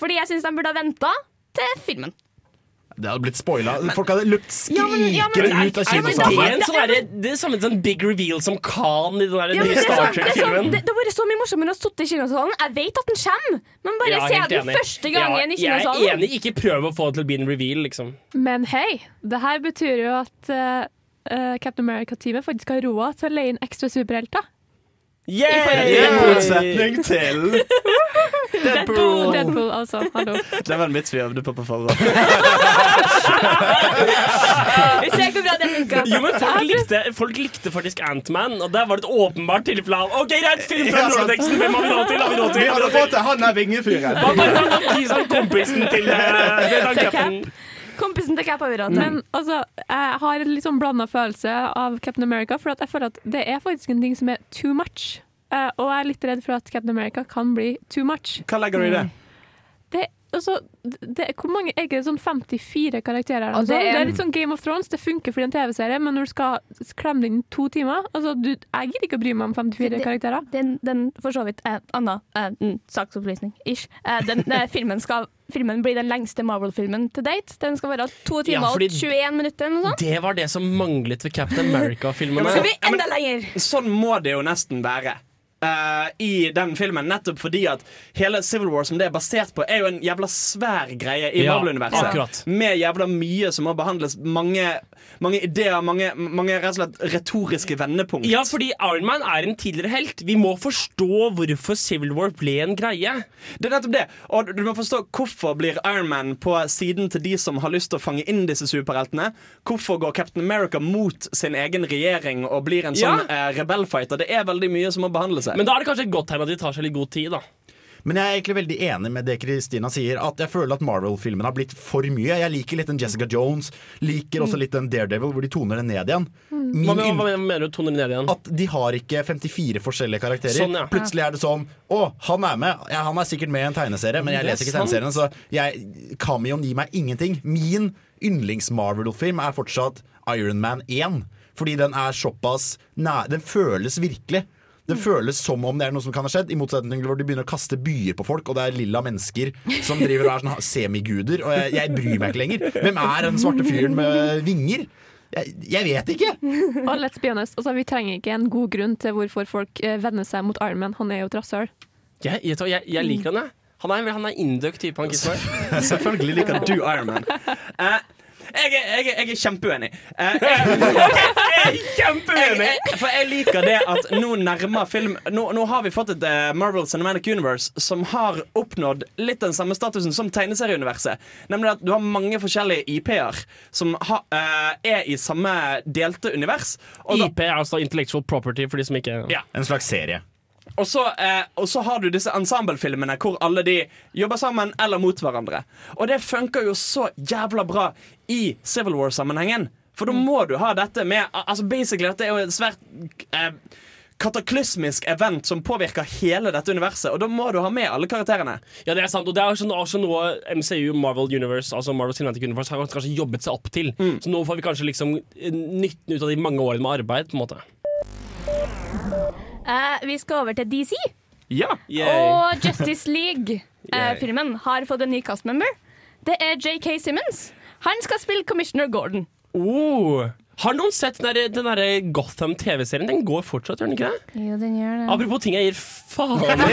Fordi jeg synes de burde ha venta til filmen. Det hadde blitt spoila. Folk hadde løpt Ja, ja, ut av Kinosalen det, er en sånn derre- det er samme som big reveal som Khan i den der Ja, nye det, Star sånn, det, sånn, Trek-filmen. det, det har vært så mye morsommere å sitte i kinosalen. Jeg vet at den kommer, men bare Ja, se den enig. første gangen i kinosalen. Jeg er enig, ikke prøv å få det til å bli en reveal, liksom. Men hei, det her betyr jo at eh, Captain America-teamet faktisk har råd til å leie inn ekstra superhelter. I motsetning til Deadpool, Deadpool altså. Hallo. Det var en vits vi øvde på på forhånd. Vi ser hvor bra det funka. Jo, men folk likte, folk likte faktisk Ant-Man, og der var det et åpenbart tilfelle av OK, greit, film fra rulleteksten, hvem har vi nå til? Har vi nå til? Vi hadde fått det, han er vingefyren. Det kompisen til Captain? Kompisen til råd. Men altså, jeg har en litt sånn blanda følelse av Captain America, for at jeg føler at det er faktisk en ting som er too much. Eh, og jeg er litt redd for at Captain America kan bli too much. Hva legger du i det? Det, altså, det, hvor mange, er det sånn 54 karakterer? Altså, det er- det er litt sånn Game of Thrones, det funker for en TV-serie, men når du skal klemme den inn i to timer altså, du, Jeg gidder ikke å bry meg om 54 Det- karakterer. Den, den for så vidt eh, Anna, eh, mm, saksopplysning, ish. Eh, den, filmen, skal, filmen blir den lengste Marvel-filmen til date. Den skal være to timer Ja, og 21 minutter noe sånt. Det var det som manglet ved Captain America-filmene. skal Ja, men- enda lenger. Sånn må det jo nesten være. Eh, I den filmen, nettopp fordi at hele Civil War som det er basert på, er jo en jævla svær greie i Ja, Marvel-universet. akkurat. Med jævla mye som må behandles. Mange, mange ideer, mange, mange rett og slett retoriske vendepunkt. Ja, fordi Iron Man er en tidligere helt. Vi må forstå hvorfor Civil War ble en greie. Det er nettopp det. Og du må forstå hvorfor blir Iron Man på siden til de som har lyst til å fange inn disse superheltene. Hvorfor går Captain America mot sin egen regjering og blir en sånn eh, rebellfighter? Det er veldig mye som må behandle seg. Men da er det kanskje et godt tegn at de tar seg litt god tid, da. Men jeg er egentlig veldig enig med det Kristina sier. At jeg føler at Marvel-filmene har blitt for mye. Jeg liker litt den Jessica Jones, liker også litt den Daredevil, hvor de toner det ned igjen. Min Hva, mener du? Toner ned igjen? at de har ikke 54 forskjellige karakterer. Sånn, ja. Plutselig er det sånn Å, han er med. Ja, han er sikkert med i en tegneserie, men jeg er leser ikke tegneserien, så jeg, cameoen gir meg ingenting. Min yndlings-Marvel-film er fortsatt Iron Man 1. Fordi den er såpass nær Den føles virkelig. Det føles som om det er noe som kan ha skjedd, i motsetning til hvor de begynner å kaste byer på folk, og det er lilla mennesker som driver og er sånn semiguder, og jeg, jeg bryr meg ikke lenger. Hvem er den svarte fyren med vinger? Jeg, jeg vet ikke. Og let's be honest, altså, vi trenger ikke en god grunn til hvorfor folk eh, vender seg mot Iron Man. Han er jo et rasshøl. Jeg, jeg, jeg, jeg liker han, jeg. Han er, han er indøk type, han. Selvfølgelig liker du Iron Man. Eh, jeg, er, jeg, er, jeg er kjempeuenig. Eh, jeg, Jeg er kjempeuenig! for jeg liker det at nå nærmer film Nå, nå har vi fått et eh, Marvel Cinematic Universe som har oppnådd litt den samme statusen som tegneserieuniverset. Nemlig at du har mange forskjellige IP-er som ha, eh, er i samme delte univers. IP er altså intellectual property for de som ikke Ja. En slags serie. Og så, eh, og så har du disse ensemblefilmene hvor alle de jobber sammen eller mot hverandre. Og det funker jo så jævla bra i Civil War-sammenhengen. For da må du ha dette med Altså basically Dette er jo et svært eh, kataklysmisk event som påvirker hele dette universet. Og da må du ha med alle karakterene. Ja, det er sant, og det er også, noe MCU, Marvel Universe, altså Marvel Cinematic Universe, har kanskje jobbet seg opp til. Så nå får vi kanskje liksom nytten ut av de mange årene med arbeid, på en måte. Eh, vi skal over til DC. Ja. Og Justice League-filmen har fått en ny castmember. Det er JK Simmons. Han skal spille Commissioner Gordon. Oh. Har noen sett den der, den der Gotham TV-serien? Den går fortsatt, gjør den ikke det? Jo, den gjør det. Apropos ting jeg gir faen i.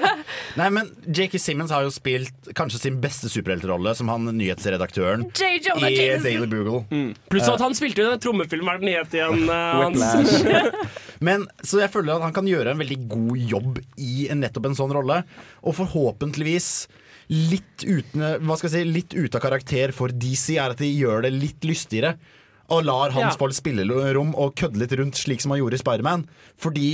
Nei, men J.K. Simmons har jo spilt kanskje sin beste superheltrolle som han nyhetsredaktøren J. Jonah i Jameson. Daily Bugle. Pluss at han spilte jo den trommefilmen, hva nyhet den het igjen? eh. Men, så jeg føler at han kan gjøre en veldig god jobb i en, nettopp en sånn rolle. Og forhåpentligvis litt, uten, hva skal jeg si, litt ute av karakter for DC er at de gjør det litt lystigere. Og lar hans Ja. folk spillerom og kødde litt rundt, slik som han gjorde i Spiderman. Fordi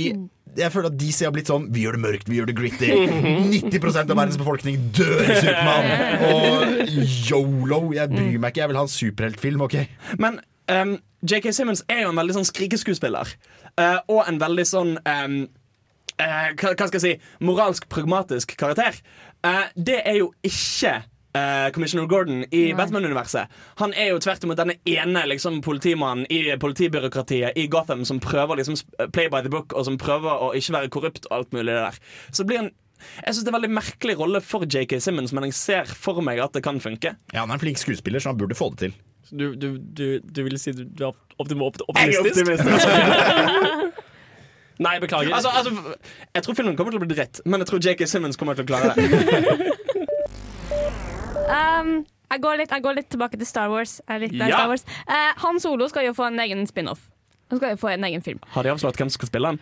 jeg føler at DC har blitt sånn Vi gjør det mørkt, vi gjør det gritty. 90% av verdens befolkning dør i Supermann. Og yolo. Jeg bryr meg ikke, jeg vil ha en superheltfilm, OK? Men um, JK Simmons er jo en veldig sånn skrikeskuespiller. Uh, og en veldig sånn um, uh, hva skal jeg si moralsk pragmatisk karakter. Uh, det er jo ikke eh, Commissioner Gordon i Batman-universet. Han er jo tvert imot denne ene liksom, politimannen i politibyråkratiet i Gotham som prøver liksom play by the book, og som prøver å ikke være korrupt og alt mulig det der. Så blir han jeg synes Det er en veldig merkelig rolle for JK Simmons, men jeg ser for meg at det kan funke. Ja, Han er en flink skuespiller, så han burde få det til. Du, du, du, du vil si du, du er optim opt- Jeg er optimistisk? optimistisk. Nei, beklager. Altså, altså, jeg tror filmen kommer til å bli dritt, men jeg tror JK Simmons kommer til å klare det. Um, jeg, går litt, jeg går litt tilbake til Star Wars. Ja. Star Wars. Uh, Han Solo skal jo få en egen spin-off. Han skal jo få en egen film. Har de avslørt hvem som skal spille den?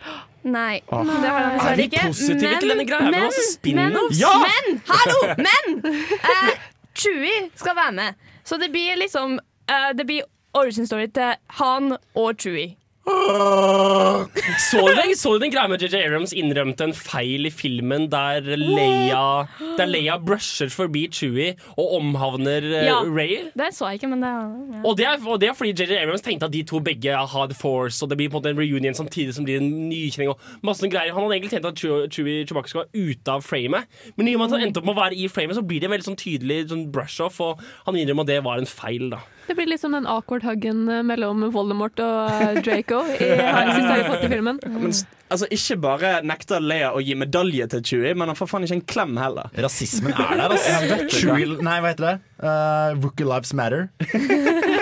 Nei, Oh. det har han Er vi ikke. men, til denne greia med men, men, Ja! men, hallo! Men! Uh, Chewie skal være med. Så det blir liksom uh, Det blir origin story til Han og Chewie. Så du den, så du den greia med JJ Abrams innrømte en feil i filmen der Leia, der Leia brusher forbi Chewie og omhavner uh, Ja. Ray? Det så jeg ikke, men det ja. Og det, er, og det er fordi JJ Abrams tenkte at de to begge har The Force, og det blir på en måte en reunion samtidig som blir en nykjenning. Og masse greier Han hadde egentlig tenkt at Chewie Chewie Chewbacca skulle være ute av framet, men i og med at han endte opp med å være i framet, så blir det en veldig sånn tydelig sånn brush-off, og han innrømmer at det var en feil. da Det blir liksom den awkward huggen eh, mellom Voldemort og eh, Draco i siste Harry Potter-filmen. Men, altså, ikke bare nekter Leia å gi medalje til Chewie, men han får faen ikke en klem heller. Rasismen er der, altså. Chewie, nei, hva heter det? Uh, Rookie Lives Matter.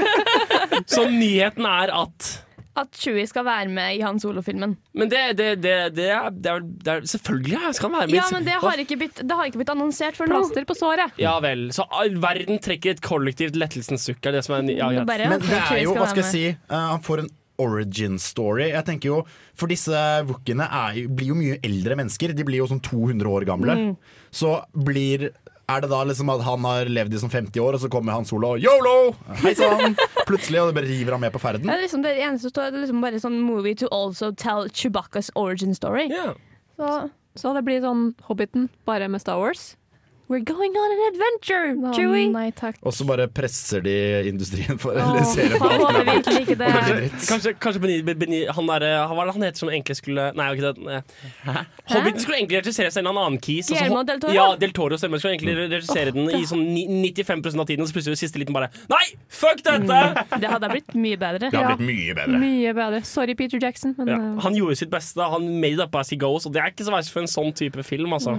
Så nyheten er at At Chewie skal være med i Han Solo-filmen. Men det, det, det, det, er, det, er, det er Selvfølgelig ja, skal han være med. Ja, men det har ikke blitt, det har ikke blitt annonsert for nå. Plaster på såret. Ja vel. Så all verden trekker et kollektivt lettelsens sukk. Er det som er ja, greit. Bare Men det er jo, hva skal jeg si, uh, han får en origin story. Jeg tenker jo, For disse wookiene blir jo mye eldre mennesker. De blir jo sånn 200 år gamle. Mm. Så blir er det da liksom at han har levd i som 50 år, og så kommer han solo og yolo! Hei sann! Plutselig, og det bare river han med på ferden. Det er liksom det eneste som står, det er liksom bare sånn movie to also tell Chewbacca's origin story. Yeah. Så Så det blir sånn Hobbiten, bare med Star Wars. We're going on an adventure, oh, Chewie! Nei takk. Og så bare presser de industrien for oh, eller serien for alt. Kanskje, kanskje, kanskje Beni, Beni, han der, er det han heter som egentlig skulle Nei, ikke det. Hobbiten skulle egentlig regissere seg en annen kis. altså, Guillermo del Toro? Ja, Del Toro stemmer. Skulle egentlig regissere den i sånn ni- 95 av tiden, og så plutselig siste liten bare Nei, fuck dette! Det hadde blitt mye bedre. Det har blitt mye bedre. Mye bedre. Sorry, Peter Jackson, men Ja, eh, han gjorde sitt beste. Han made up as he goes, og det er ikke så verst for en sånn type film. Altså.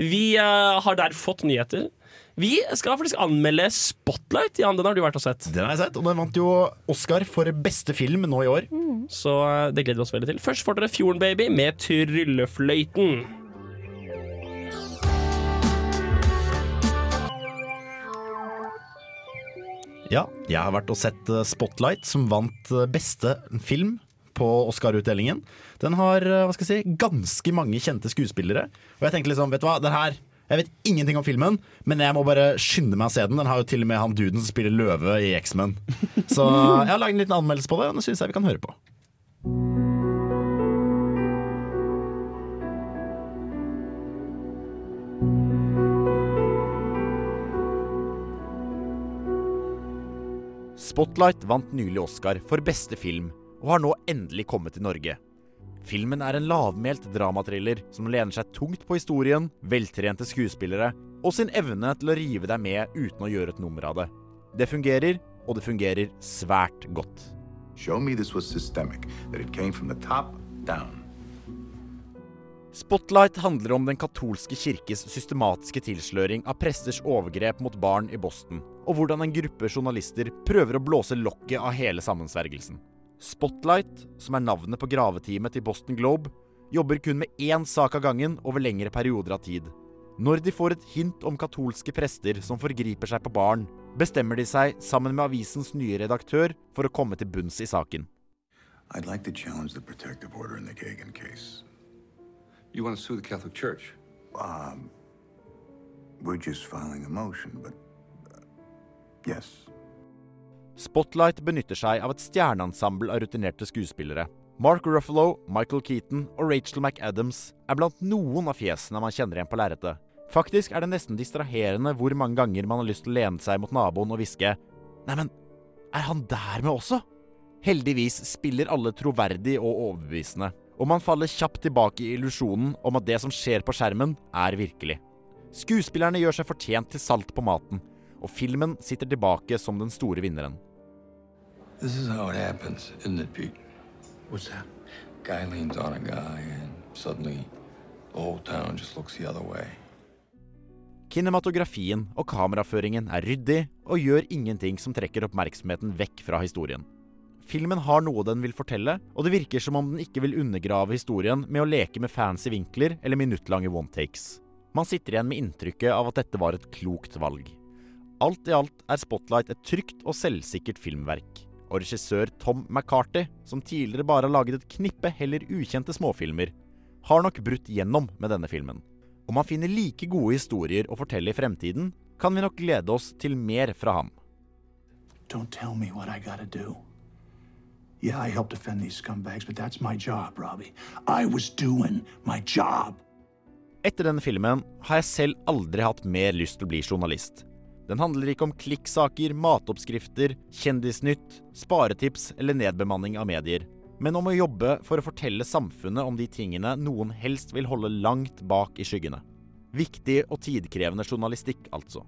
Vi eh, har der fått nyheter. Vi skal faktisk anmelde Spotlight. Jan, den har du vært og sett. Den har jeg sett, og den vant jo Oscar for beste film nå i år. Så eh, det gleder vi oss veldig til. Først får dere Fjorden Baby med Tryllefløyten. Ja, jeg har vært og sett eh, Spotlight, som vant beste film på Oscar-utdelingen. Den har eh, hva skal jeg si, ganske mange kjente skuespillere. Og jeg tenkte liksom, vet du hva, den her Jeg vet ingenting om filmen, men jeg må bare skynde meg å se den. Den har jo til og med han duden som spiller løve i X-Men. Så jeg har laget en liten anmeldelse på det, og den syns jeg vi kan høre på. Spotlight vant nylig Oscar for beste film, og har nå endelig kommet til Norge. Filmen er en lavmælt dramatriller som lener seg tungt på historien, veltrente skuespillere og sin evne til å rive deg med uten å gjøre et nummer av det. Det fungerer, og det fungerer svært godt. Systemic. Spotlight handler om den katolske kirkes systematiske tilsløring av presters overgrep mot barn i Boston, og hvordan en gruppe journalister prøver å blåse lokket av hele sammensvergelsen. Spotlight, som er navnet på graveteamet til Boston Globe, jobber kun med én sak av gangen over lengre perioder av tid. Når de får et hint om katolske prester som forgriper seg på barn, bestemmer de seg sammen med avisens nye redaktør for å komme til bunns i saken. I'd like to challenge the protective order in the Kagan case. You want to sue the Catholic Church? Um, we're just filing a motion, but uh, yes. Spotlight benytter seg av et stjerneensemble av rutinerte skuespillere. Mark Ruffalo, Michael Keaton og Rachel McAdams er blant noen av fjesene man kjenner igjen på lerretet. Faktisk er det nesten distraherende hvor mange ganger man har lyst til å lene seg mot naboen og hviske Neimen, er han der med også? Heldigvis spiller alle troverdig og overbevisende, og man faller kjapt tilbake i illusjonen om at det som skjer på skjermen, er virkelig. Skuespillerne gjør seg fortjent til salt på maten, og filmen sitter tilbake som den store vinneren. This is how it happens, isn't it, Pete? What's that? Guy leans on a guy, and suddenly the whole town just looks the other way. Kinematografien og kameraføringen er ryddig og gjør ingenting som trekker oppmerksomheten vekk fra historien. Filmen har noe den vil fortelle, og det virker som om den ikke vil undergrave historien med å leke med fancy vinkler eller minuttlange one-takes. Man sitter igjen med inntrykket av at dette var et klokt valg. Alt i alt er Spotlight et trygt og selvsikkert filmverk. Og regissør Tom McCarthy, som tidligere bare har laget et knippe heller ukjente småfilmer, har nok brutt gjennom med denne filmen. Om han finner like gode historier å fortelle i fremtiden, kan vi nok glede oss til mer fra ham. Don't tell me what I gotta do. Yeah, I helped defend these scumbags, but that's my job, Robbie. I was doing my job. Etter denne filmen har jeg selv aldri hatt mer lyst til å bli journalist. Den handler ikke om klikksaker, matoppskrifter, kjendisnytt, sparetips eller nedbemanning av medier, men om å jobbe for å fortelle samfunnet om de tingene noen helst vil holde langt bak i skyggene. Viktig og tidkrevende journalistikk, altså.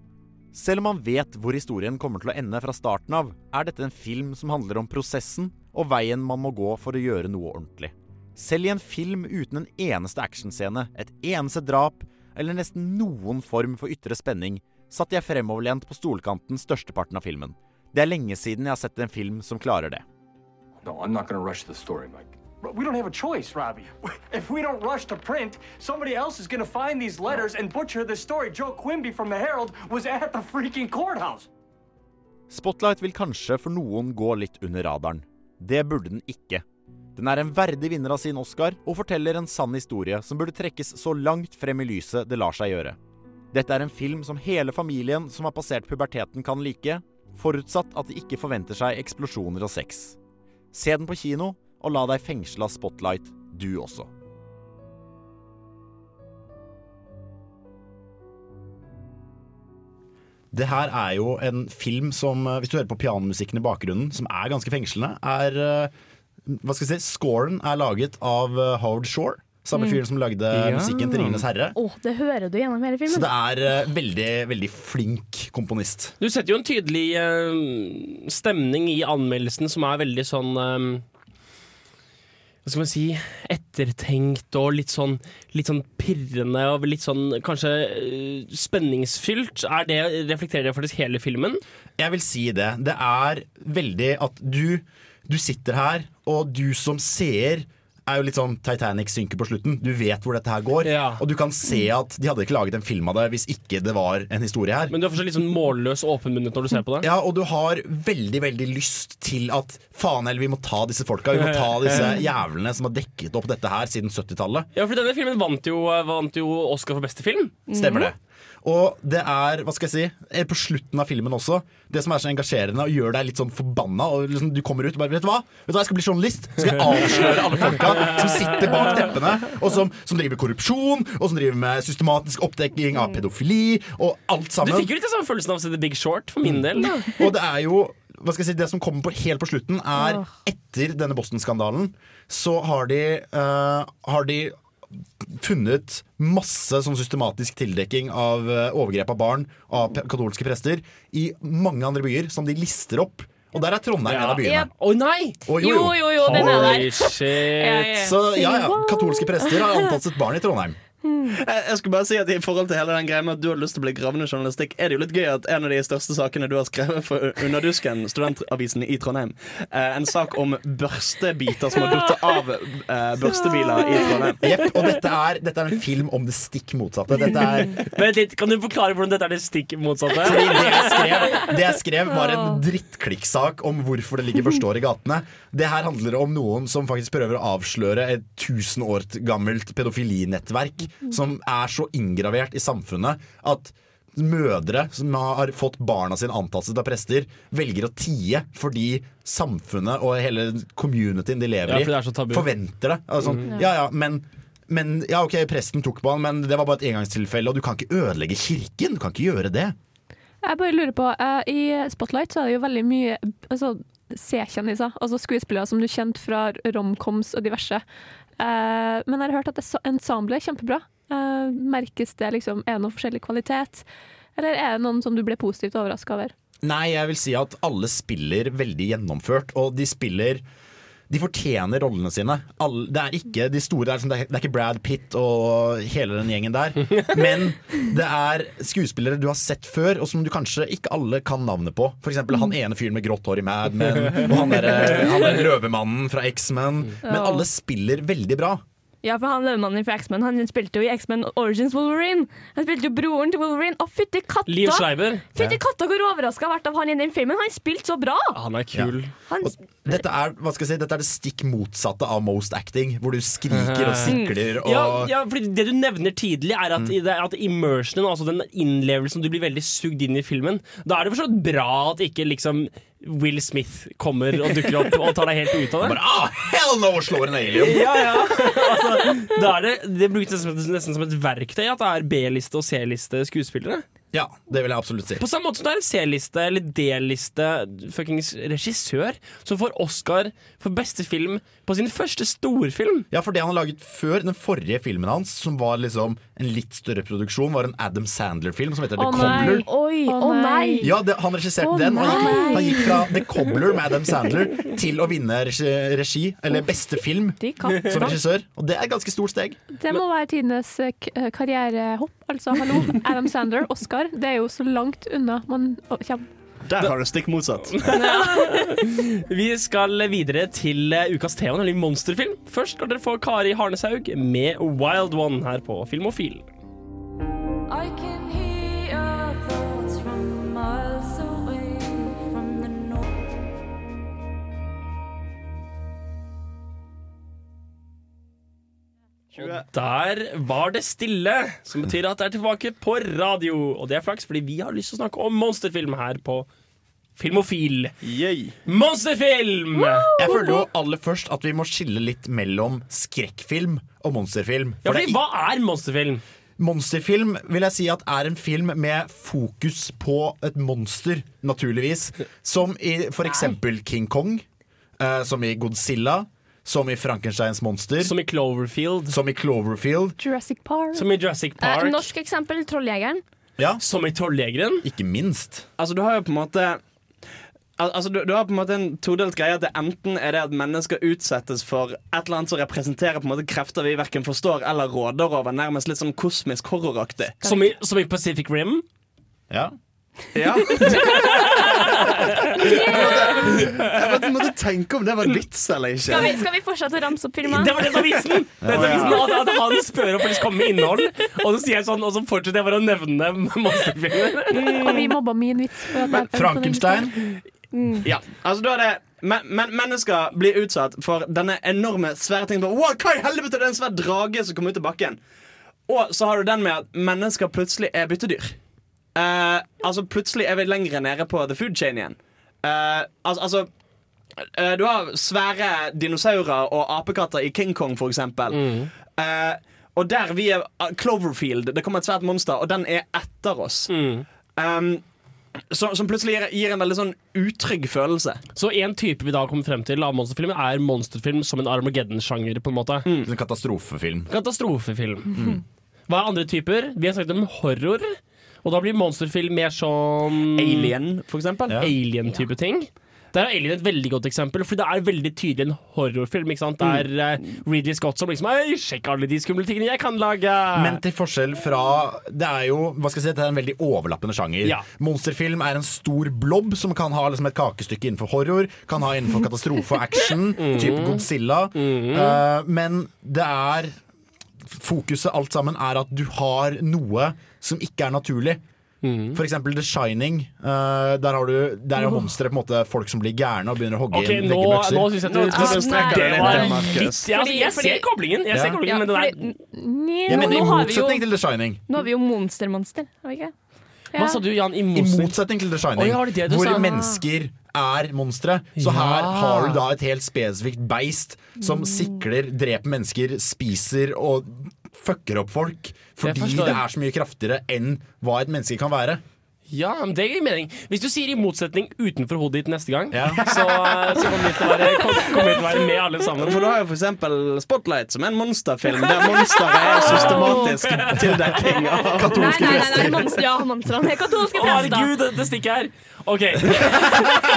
Selv om man vet hvor historien kommer til å ende fra starten av, er dette en film som handler om prosessen og veien man må gå for å gjøre noe ordentlig. Selv i en film uten en eneste actionscene, et eneste drap eller nesten noen form for ytre spenning, satt jeg fremoverlent på stolkanten størsteparten av filmen. Det er lenge siden jeg har sett en film som klarer det. No, I'm not rush the story, Mike. We don't have a choice, Robbie. If we don't rush to print, somebody else is gonna find these letters and butcher the story. Joe Quimby from the Herald was at the freaking courthouse. Spotlight vil kanskje for noen gå litt under radaren. Det burde den ikke. Den er en verdig vinner av sin Oscar og forteller en sann historie som burde trekkes så langt frem i lyset det lar seg gjøre. Dette er en film som hele familien som har passert puberteten kan like, forutsatt at de ikke forventer seg eksplosjoner og sex. Se den på kino, og la deg fengsle av Spotlight, du også. Det her er jo en film som, eh, hvis du hører på pianomusikken i bakgrunnen, som er ganske fengslende, er eh, Hva skal jeg si? Scoren er laget av eh, Howard Shore. Samme Mm. fyren som lagde Ja. musikken til 'Ringenes herre'. Åh, det hører du gjennom hele filmen. Så det er uh, veldig, veldig flink komponist. Du setter jo en tydelig uh, stemning i anmeldelsen som er veldig sånn eh, Hva skal man si Ettertenkt og litt sånn, litt sånn pirrende og litt sånn kanskje spenningsfylt. Er det, reflekterer det faktisk hele filmen? Jeg vil si det. Det er veldig at du, du sitter her, og du som seer er jo litt sånn Titanic synker på slutten. Du vet hvor dette her går. Og du kan se at de hadde ikke laget en film av det hvis ikke det var en historie her. Men du er fortsatt litt sånn målløs og åpenmunnet når du ser på det? Ja, og du har veldig veldig lyst til at faen heller, vi må ta disse folka. Vi må ta disse jævlene som har dekket opp dette her siden 70-tallet. Ja, for denne filmen vant jo, vant jo Oscar for beste film. Stemmer det. Og det er, hva skal jeg si, er på slutten av filmen også, det som er så engasjerende og gjør deg litt sånn forbanna, og liksom, du kommer ut og bare Vet du hva? Vet du hva, Jeg skal bli journalist. Så skal jeg avsløre alle folka som sitter bak teppene, og som, som driver korrupsjon, og som driver med systematisk oppdekking av pedofili, og alt sammen. Du fikk jo litt den samme følelsen av å se The Big Short, for min del. Da. Og det er jo hva skal jeg si, det som kommer på, helt på slutten, er etter denne Boston-skandalen, så har de, uh, har de funnet masse sånn systematisk tildekking av eh, overgrep av barn av katolske prester i mange andre byer, som de lister opp. Og der er Trondheim en av byene. Å nei! Oh, Jo, jo, jo, den er der. Holy shit. Så ja, ja, katolske prester har antatt sitt barn i Trondheim. Jeg, jeg skulle bare si at I forhold til hele den greia med at du har lyst til å bli gravende journalistikk, er det jo litt gøy at en av de største sakene du har skrevet for Underdusken, studentavisen i Trondheim, eh, en sak om børstebiter som har falt av eh, børstebiler i Trondheim. Jepp, og dette er, dette er en film om det stikk motsatte. Dette er Vent litt, Kan du forklare hvordan dette er det stikk motsatte? Fordi det jeg skrev, det jeg skrev var en drittklikksak om hvorfor det ligger børstår i gatene. Det her handler om noen som faktisk prøver å avsløre et tusen år gammelt pedofilinettverk som er så inngravert i samfunnet at mødre som har fått barna sine antastet av prester, velger å tie fordi samfunnet og hele communityen de lever Ja, i, forventer det. Altså, Mm. ja, ja, men men ja, ok, presten tok på han, men det var bare et engangstilfelle, og du kan ikke ødelegge kirken. Du kan ikke gjøre det. Jeg bare lurer på, uh, I Spotlight så er det jo veldig mye altså, C-kjendiser, altså skuespillere som du kjente fra romcoms og diverse. Eh, men jeg har hørt at ensemblet er kjempebra. Eh, merkes det liksom, Er det noe forskjellig kvalitet, eller er det noen som du ble positivt overraska over? Nei, jeg vil si at alle spiller veldig gjennomført, og de spiller de fortjener rollene sine. Alle, det er ikke de store, det er, liksom- det er ikke Brad Pitt og hele den gjengen der. Men det er skuespillere du har sett før, og som du kanskje ikke alle kan navnet på. For eksempel han ene fyren med grått hår i Mad Men, og han der, han der løvemannen fra X-Men. Men alle spiller veldig bra. Ja, for han løvemannen fra X-Men Han spilte jo i X-Men Origins Wolverine. Han spilte jo broren til Wolverine. Å, fytti katta! Liv Schreiber. Fytti katta hvor overraska jeg har vært av han i den filmen. Han spilte så bra! Han er kul. Han, dette er, hva skal jeg si, dette er det stikk motsatte av most acting, hvor du skriker og sikler og Ja, ja, fordi Det du nevner tidlig, er at, mm. at immersionen, altså den innlevelsen Du blir veldig sugd inn i filmen. Da er det for så vidt bra at ikke liksom Will Smith kommer og dukker opp og tar deg helt ut av det. Bare, ah, hell no! Slår en alien. Ja, ja. Altså, det, det brukes nesten som et verktøy at det er B-liste og C-liste skuespillere. Ja, det vil jeg absolutt si. På samme måte som det er en C-liste eller D-liste fuckings regissør som får Oscar for beste film på sin første storfilm. Ja, for det han har laget før, den forrige filmen hans, som var liksom en litt større produksjon, var en Adam Sandler-film som heter The Cobbler. Oi, å nei! Ja, det, Han regisserte oh, den. Han gikk, han gikk fra The Cobbler med Adam Sandler til å vinne regi, regi eller beste film som regissør. Og det er et ganske stort steg. Det må være tidenes eh, eh, karrierehopp. Altså, hallo, Adam Sandler, Oscar. Det er jo så langt unna man kommer. Der har du stikk motsatt. Vi skal videre til eh, ukas tema, nemlig monsterfilm. Først skal dere få Kari Harneshaug med Wild One her på Filmofil. I can Der var det stille, som betyr at det er tilbake på radio. Og det er flaks, fordi vi har lyst til å snakke om monsterfilm her på Filmofil. Monsterfilm! Jeg føler jo aller først at vi må skille litt mellom skrekkfilm og monsterfilm. Ja, For det fordi Hva er monsterfilm? Monsterfilm vil jeg si at er en film med fokus på et monster, naturligvis. Som i for eksempel King Kong, Uh, som i Godzilla, som i Frankensteins monster. Som i Cloverfield. Som i Cloverfield. Jurassic Park. Som i Jurassic Eh, norsk eksempel, Trolljegeren. Ja. Som i Trolljegeren. Ikke minst. Altså, du har jo på en måte Al altså, du, du har på en måte en todelt greie. At det Enten er det at mennesker utsettes for et eller annet som representerer på en måte krefter vi verken forstår eller råder over. Nærmest litt sånn kosmisk horroraktig. Som i, som i Pacific Rim. Ja. Ja. Jeg måtte, måtte tenke om det var vits eller ikke. Skal vi, skal vi fortsette å ramse opp filmer? Det var det som var vitsen! Det var vitsen at, at han spør om faktisk kommer med innhold, og så sier jeg sånn, og så fortsetter jeg bare å nevne monsterfilmer. Og vi mobba min vits. For at jeg- Frankenstein. Ja, altså da er det men, men mennesker blir utsatt for denne enorme svære tingen. Wow, hva i helvete, det er en svær drage som kommer ut av bakken. Og så har du den med at mennesker plutselig er byttedyr. Eh, altså Plutselig er vi lenger nede på the food chain igjen. Uh, altså, altså uh, Du har svære dinosaurer og apekatter i King Kong, for eksempel. Eh, og der vi er ah, Cloverfield. Det kommer et svært monster, og den er etter oss. Um, Som, som plutselig gir, gir en veldig sånn utrygg følelse. Så en type vi da har kommet frem til av monsterfilm, er monsterfilm som en Armageddon-sjanger, på en måte. En katastrofefilm. Katastrofefilm. Hva er andre typer? Vi har snakket om horror. Og da blir monsterfilm mer sånn Alien, for eksempel. Ja. Alien-type ting. Der er Alien et veldig godt eksempel, for det er veldig tydelig en horrorfilm. ikke sant? Det er uh, Ridley Scott som liksom Hei, sjekk alle de skumle tingene jeg kan lage! Men til forskjell fra Det er jo hva skal jeg si, det er en veldig overlappende sjanger. Ja. Monsterfilm er en stor blobb som kan ha liksom et kakestykke innenfor horror, kan ha innenfor katastrofe og action, mm. type Godzilla. Eh, men det er Fokuset alt sammen er at du har noe som ikke er naturlig. Mm. For eksempel The Shining. Uh, der har du Der er monstre på en måte folk som blir gærne og begynner å hogge okay, inn nå, veggebøkser. nå synes jeg du, Nå- du Nei, det var litt ja, altså, Jeg ser koblingen, jeg ser koblingen Ja, men det der fordi, Nei, Jeg nå, mener I nå har vi jo, til The Shining. nå har vi jo monster-monster, har vi ikke? Hva sa du, Jan? I I motsetning til The Shining, Oi, det det hvor sa? mennesker er monstre. Så Ja. her har du da et helt spesifikt beist som sikler, dreper mennesker, spiser og fucker opp folk. Fordi det er så mye kraftigere enn hva et menneske kan være. Ja, men det gir mening. Hvis du sier i motsetning utenfor hodet ditt neste gang, Ja. så, så kommer vi til å være, kom- kommer til å være med alle sammen. For du har jo for eksempel Spotlight, som er en monsterfilm der monsteret er systematisk tildekking av katolske prester. nei, nei, nei nei monster, ja, monstrene er katolske Å, prester. herregud, det, det stikker her. OK.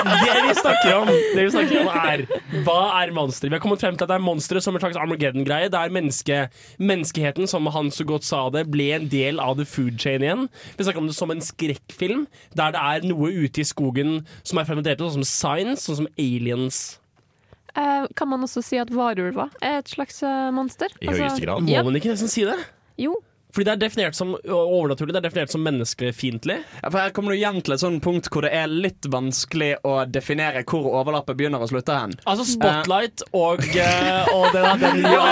Det vi snakker om, det vi snakker om er Hva er monstre? Vi har kommet frem til at det er monstre som en slags Armageddon-greie. Der menneske, menneskeheten, som han så godt sa det, ble en del av the food chain igjen. Vi snakker om det som en skrekkfilm, der det er noe ute i skogen som er fragmentert, sånn som Science, sånn som Aliens. Eh, kan man også si at varulva er et slags eh, monster? I høyeste grad. Må ja. man ikke nesten si det? Jo. Fordi det er definert som overnaturlig, det er definert som menneskefiendtlig. Ja, for Her kommer du igjen til et sånt punkt hvor det er litt vanskelig å definere hvor overlappet begynner og slutter hen. Altså Spotlight og, eh, og der, den Ja,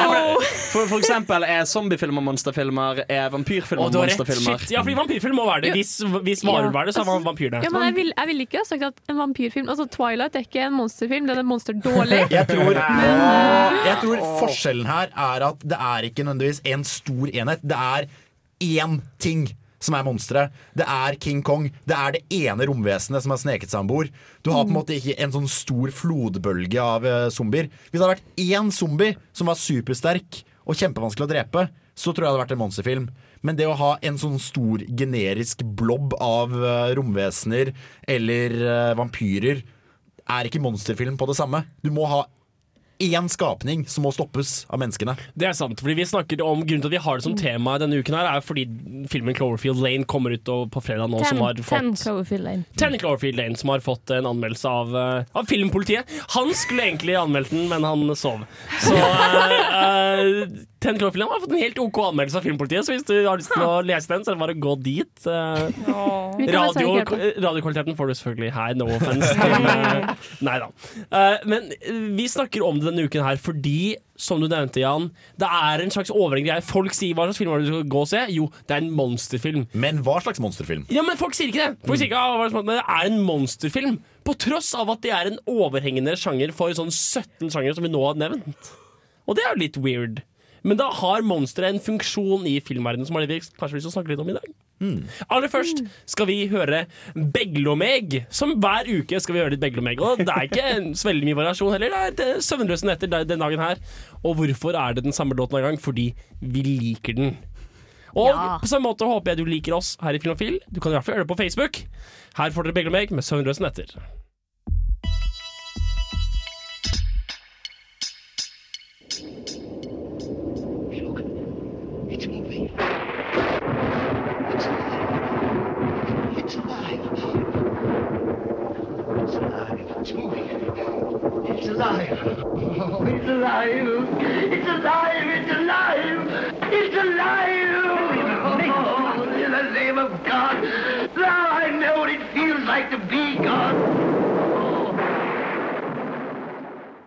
for, for eksempel er zombiefilmer monsterfilmer, er vampyrfilmer rett. monsterfilmer. Shit. Ja, fordi vampyrfilm må være det. Hvis, hvis varulv er det, så er man det. Ja, men jeg vil, jeg vil ikke ha sagt at en vampyrfilm Altså Twilight er ikke en monsterfilm, den er monsterdårlig. Jeg tror, Men, jeg tror forskjellen her er at det er ikke nødvendigvis en stor enhet. Det er én ting som er monsteret. Det er King Kong. Det er det ene romvesenet som har sneket seg om bord. Du har på en måte ikke en sånn stor flodbølge av eh, zombier. Hvis det hadde vært én zombie som var supersterk og kjempevanskelig å drepe, så tror jeg det hadde vært en monsterfilm. Men det å ha en sånn stor generisk blobb av eh, romvesener eller eh, vampyrer er ikke monsterfilm på det samme. Du må ha én skapning som må stoppes av menneskene. Det er sant, fordi vi snakker om Grunnen til at vi har det som tema denne uken, her er fordi filmen Cloverfield Lane kommer ut på fredag nå. som har Ten, ten Cloverfield Lane. Ten Cloverfield Lane, som har fått en anmeldelse av, eh, av filmpolitiet. Han skulle egentlig anmeldt den, men han sov. Så uh, eh, Ten Cloverfield har fått en helt OK anmeldelse av filmpolitiet, så hvis du har lyst til å lese den, så er det bare å gå dit. eh. Radio, radiokvaliteten får du selvfølgelig her, no offense. Til, eh, nei da. Eh, men vi snakker om det denne uken her fordi, som du nevnte, Jan, det er en slags overhengende greie. Folk sier hva slags film er det du skal gå og se? Jo, det er en monsterfilm. Men hva slags monsterfilm? Ja, men folk sier ikke det. Folk sier ikke, ah, men det er en monsterfilm. På tross av at det er en overhengende sjanger for sånn 17 sjangere som vi nå har nevnt. Og det er jo litt weird. Men da har monsteret en funksjon i filmverdenen som vi kanskje å snakke litt om i dag. Aller først skal vi høre Beglomeg. Som hver uke skal vi høre litt Beglomeg. Og det er ikke så veldig mye variasjon heller. Det er det Søvnløse netter den den dagen her. Og hvorfor er det den samme låten hver gang? Fordi vi liker den. Og Ja. på samme måte håper jeg du liker oss her i Filmofil. Du kan i hvert fall gjøre det på Facebook. Her får dere Beglomeg med Søvnløse netter. Alive. It's alive. It's alive. It's alive. It's alive. Oh, in the name of God. Now I know what it feels like to be God.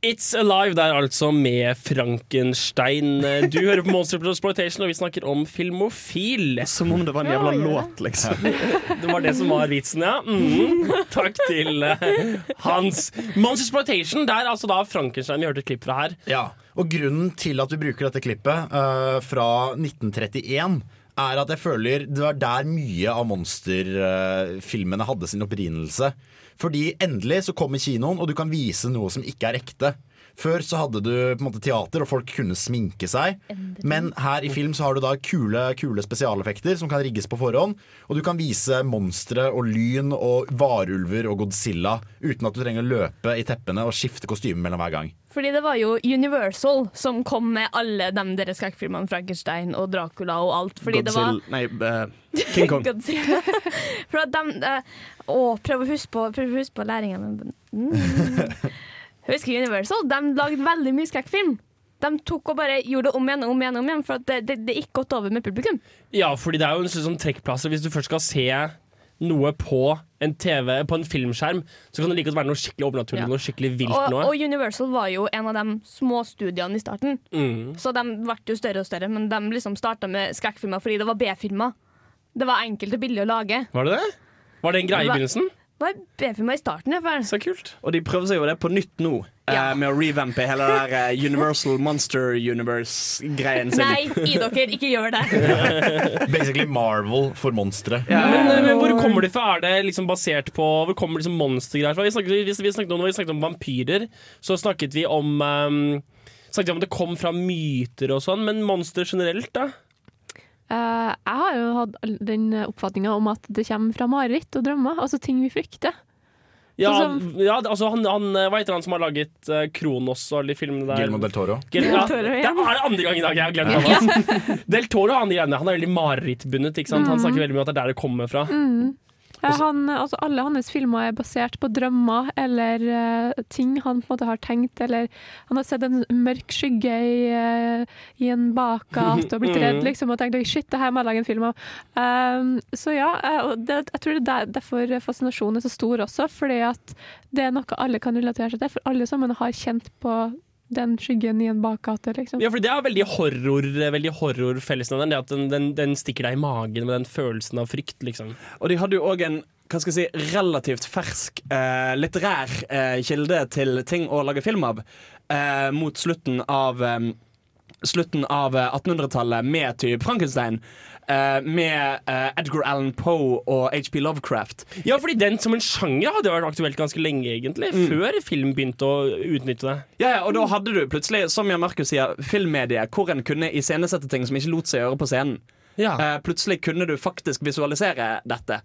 It's Alive der altså med Frankenstein. Du hører på Monster Exploitation, og vi snakker om filmofil. Som om det var en jævla låt, liksom. Det var det som var vitsen, ja. Mm. Takk til uh, Hans. Monster Exploitation, det er altså da Frankenstein vi hørte et klipp fra her. Ja, og grunnen til at vi bruker dette klippet uh, fra 1931 er at jeg føler det var der mye av monsterfilmene hadde sin opprinnelse. Fordi endelig så kommer kinoen, og du kan vise noe som ikke er ekte. Før så hadde du på en måte teater, og folk kunne sminke seg. Men her i film så har du da kule, kule spesialeffekter som kan rigges på forhånd. Og du kan vise monstre og lyn og varulver og Godzilla uten at du trenger å løpe i teppene og skifte kostyme mellom hver gang. Fordi det var jo Universal som kom med alle de deres skrekkfilmene. Frankenstein og Dracula og alt. Fordi det var Godzilla Nei, uh, King Kong. For at de, uh, å, prøv å huske på, prøv å huske på læringa. Mm. Husker Universal? De lagde veldig mye skrekkfilm. De tok og bare gjorde det om igjen og om igjen, om igjen for det, det, det gikk godt over med publikum. Ja, fordi det er jo en sånn trekkplasser. Hvis du først skal se noe på en TV, på en filmskjerm, så kan det like godt være noe skikkelig overnaturlig, Ja. noe skikkelig vilt Og, noe. og Universal var jo en av de små studiene i starten. Mm. Så de ble jo større og større, men de liksom starta med skrekkfilmer fordi det var B-filmer. Det var enkelt og billig å lage. Var det det? Var det en greie i begynnelsen? Var B-filmer i starten. Så kult. Og de prøver seg jo det på nytt nå, eh, med å revampe hele det der eh, Universal Monster Universe-greien sin. Nei, i dere, ikke gjør det. Basically Marvel for monstre. Men, eh, men hvor kommer de fra? Er det liksom basert på Hvor kommer liksom monstergreier fra? Vi snakket, vi, vi snakket om, når vi snakket om vampyrer, så snakket vi om um, Snakket vi om at det kom fra myter og sånn, men monster generelt, da? Eh, jeg har jo hatt den oppfatninga om at det kommer fra mareritt og drømmer, altså ting vi frykter. Ja, som, ja altså han, han, Hva heter han som har laget uh, Kronos og de filmene der? Gilmo del Toro. Gil ja, Del Toro, det er det andre gang i dag jeg har glemt navnet. Del Toro han, han er veldig marerittbundet. Mm. Han snakker veldig mye om at det er der det kommer fra. Mm. Eh, Han, altså alle hans filmer er basert på drømmer eller uh, ting han på en måte har tenkt. Eller han har sett en mørk skygge i, uh, i en bakgate og blitt Mm. redd liksom, og tenkt «Oi, shit, det her må jeg lage en film av. Um, så ja, uh, det, jeg tror det er derfor fascinasjonen er så stor også. Fordi at det er noe alle kan relatere seg til. For alle sammen har kjent på den skyggen i en bakgate. Liksom. Ja, for Det er veldig horror Veldig horrorfellesnevneren. Det at den, den, den stikker deg i magen med den følelsen av frykt. liksom Og de hadde jo òg en hva skal jeg si, relativt fersk eh, litterær eh, kilde til ting å lage film av eh, mot slutten av eh, Slutten av eh, 1800-tallet med typ Frankenstein. Uh, med uh, Edgar Allan Poe og HP Lovecraft. Ja, fordi den som en sjanger hadde vært aktuelt ganske lenge, egentlig. Mm. Før film begynte å utnytte det. Ja, ja, og da hadde du plutselig, som Jan Markus sier, filmmediet hvor en kunne iscenesette ting som ikke lot seg gjøre på scenen. Ja. Uh, plutselig kunne du faktisk visualisere dette,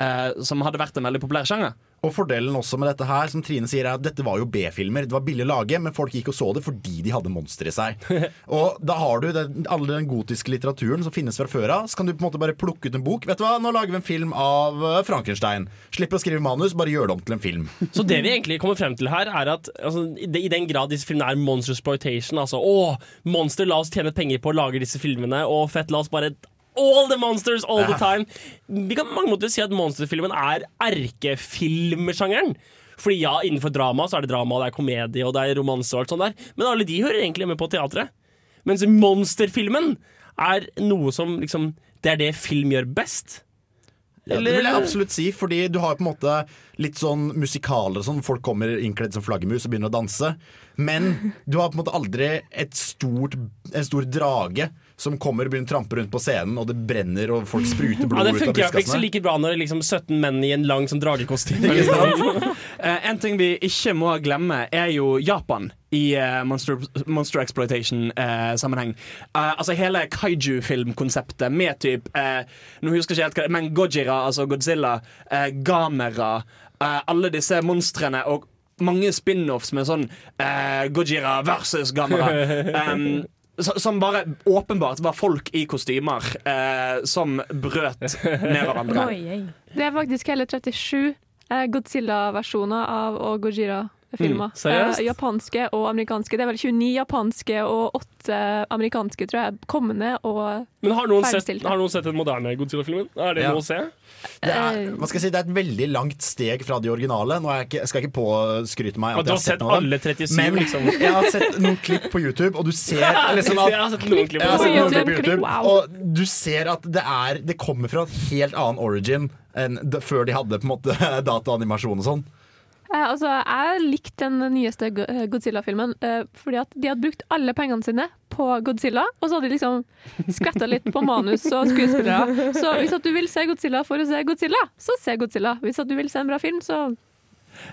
eh, som hadde vært en veldig populær sjanger. Og fordelen også med dette her, som Trine sier, er at dette var jo B-filmer. Det var billig å lage, men folk gikk og så det fordi de hadde monstre i seg. Og da har du den, alle den gotiske litteraturen som finnes fra før av. Så kan du på en måte bare plukke ut en bok. Vet du hva, nå lager vi en film av eh, Frankenstein. Slipper å skrive manus, bare gjør det om til en film. Så det vi egentlig kommer frem til her, er at altså, i i den grad disse filmene er monster exploitation, altså å, monster, la oss tjene penger på å lage disse filmene, og fett, la oss bare All the monsters all the time. Vi kan på mange måter si at monsterfilmen er erkefilmsjangeren. Fordi ja, innenfor drama så er det drama, det er komedie og det er romanse og alt sånt der. Men alle de hører egentlig med på teatret. Mens monsterfilmen er noe som liksom Det er det film gjør best. Ja, det vil jeg absolutt si, fordi du har på en måte litt sånn musikaler sånn. Folk kommer innkledd som flaggermus og begynner å danse. Men du har på en måte aldri et stort, en stor drage som kommer og begynner å trampe rundt på scenen, og det brenner og folk spruter blod Ja, ut av brystkassene. Det funker ikke så like bra når det er liksom 17 menn i en lang sånn dragekostyme. liksom. Eh, en ting vi ikke må glemme, er jo Japan i uh, Monster, monster Exploitation-sammenheng. altså hele kaiju-filmkonseptet med typ eh, Nå husker jeg ikke helt hva men Gojira, altså Godzilla, eh, Gamera, eh, alle disse monstrene og mange spin-offs med sånn eh, Gojira versus Gamera. Um, som bare åpenbart var folk i kostymer eh, som brøt med hverandre. Det er faktisk hele 37 eh, Godzilla-versjoner av og Gojira-filmer. Mm, seriøst? Eh, japanske og amerikanske. Det er vel 29 japanske og 8 amerikanske, tror jeg, kommende og Men har noen, sett, har noen sett den moderne Godzilla-filmen? Er det Ja. noe å se? Det er, hva skal jeg si, det er et veldig langt steg fra de originale. Nå er jeg ikke, skal jeg ikke påskryte meg at jeg har sett noen alle 37, Men liksom. jeg har sett noen klipp på YouTube, og du ser liksom at Jeg har sett noen klipp på YouTube. klipp YouTube, Wow. Og du ser at det, er, det kommer fra et helt annen origin enn før de hadde på en måte dataanimasjon og sånn. Eh, altså, jeg likte den nyeste eh, Godzilla-filmen eh, fordi at de hadde brukt alle pengene sine på Godzilla, og så hadde de liksom skvetta litt på manus og skuespillere. Så hvis at du vil se Godzilla for å se Godzilla, så se Godzilla. Hvis at du vil se en bra film, så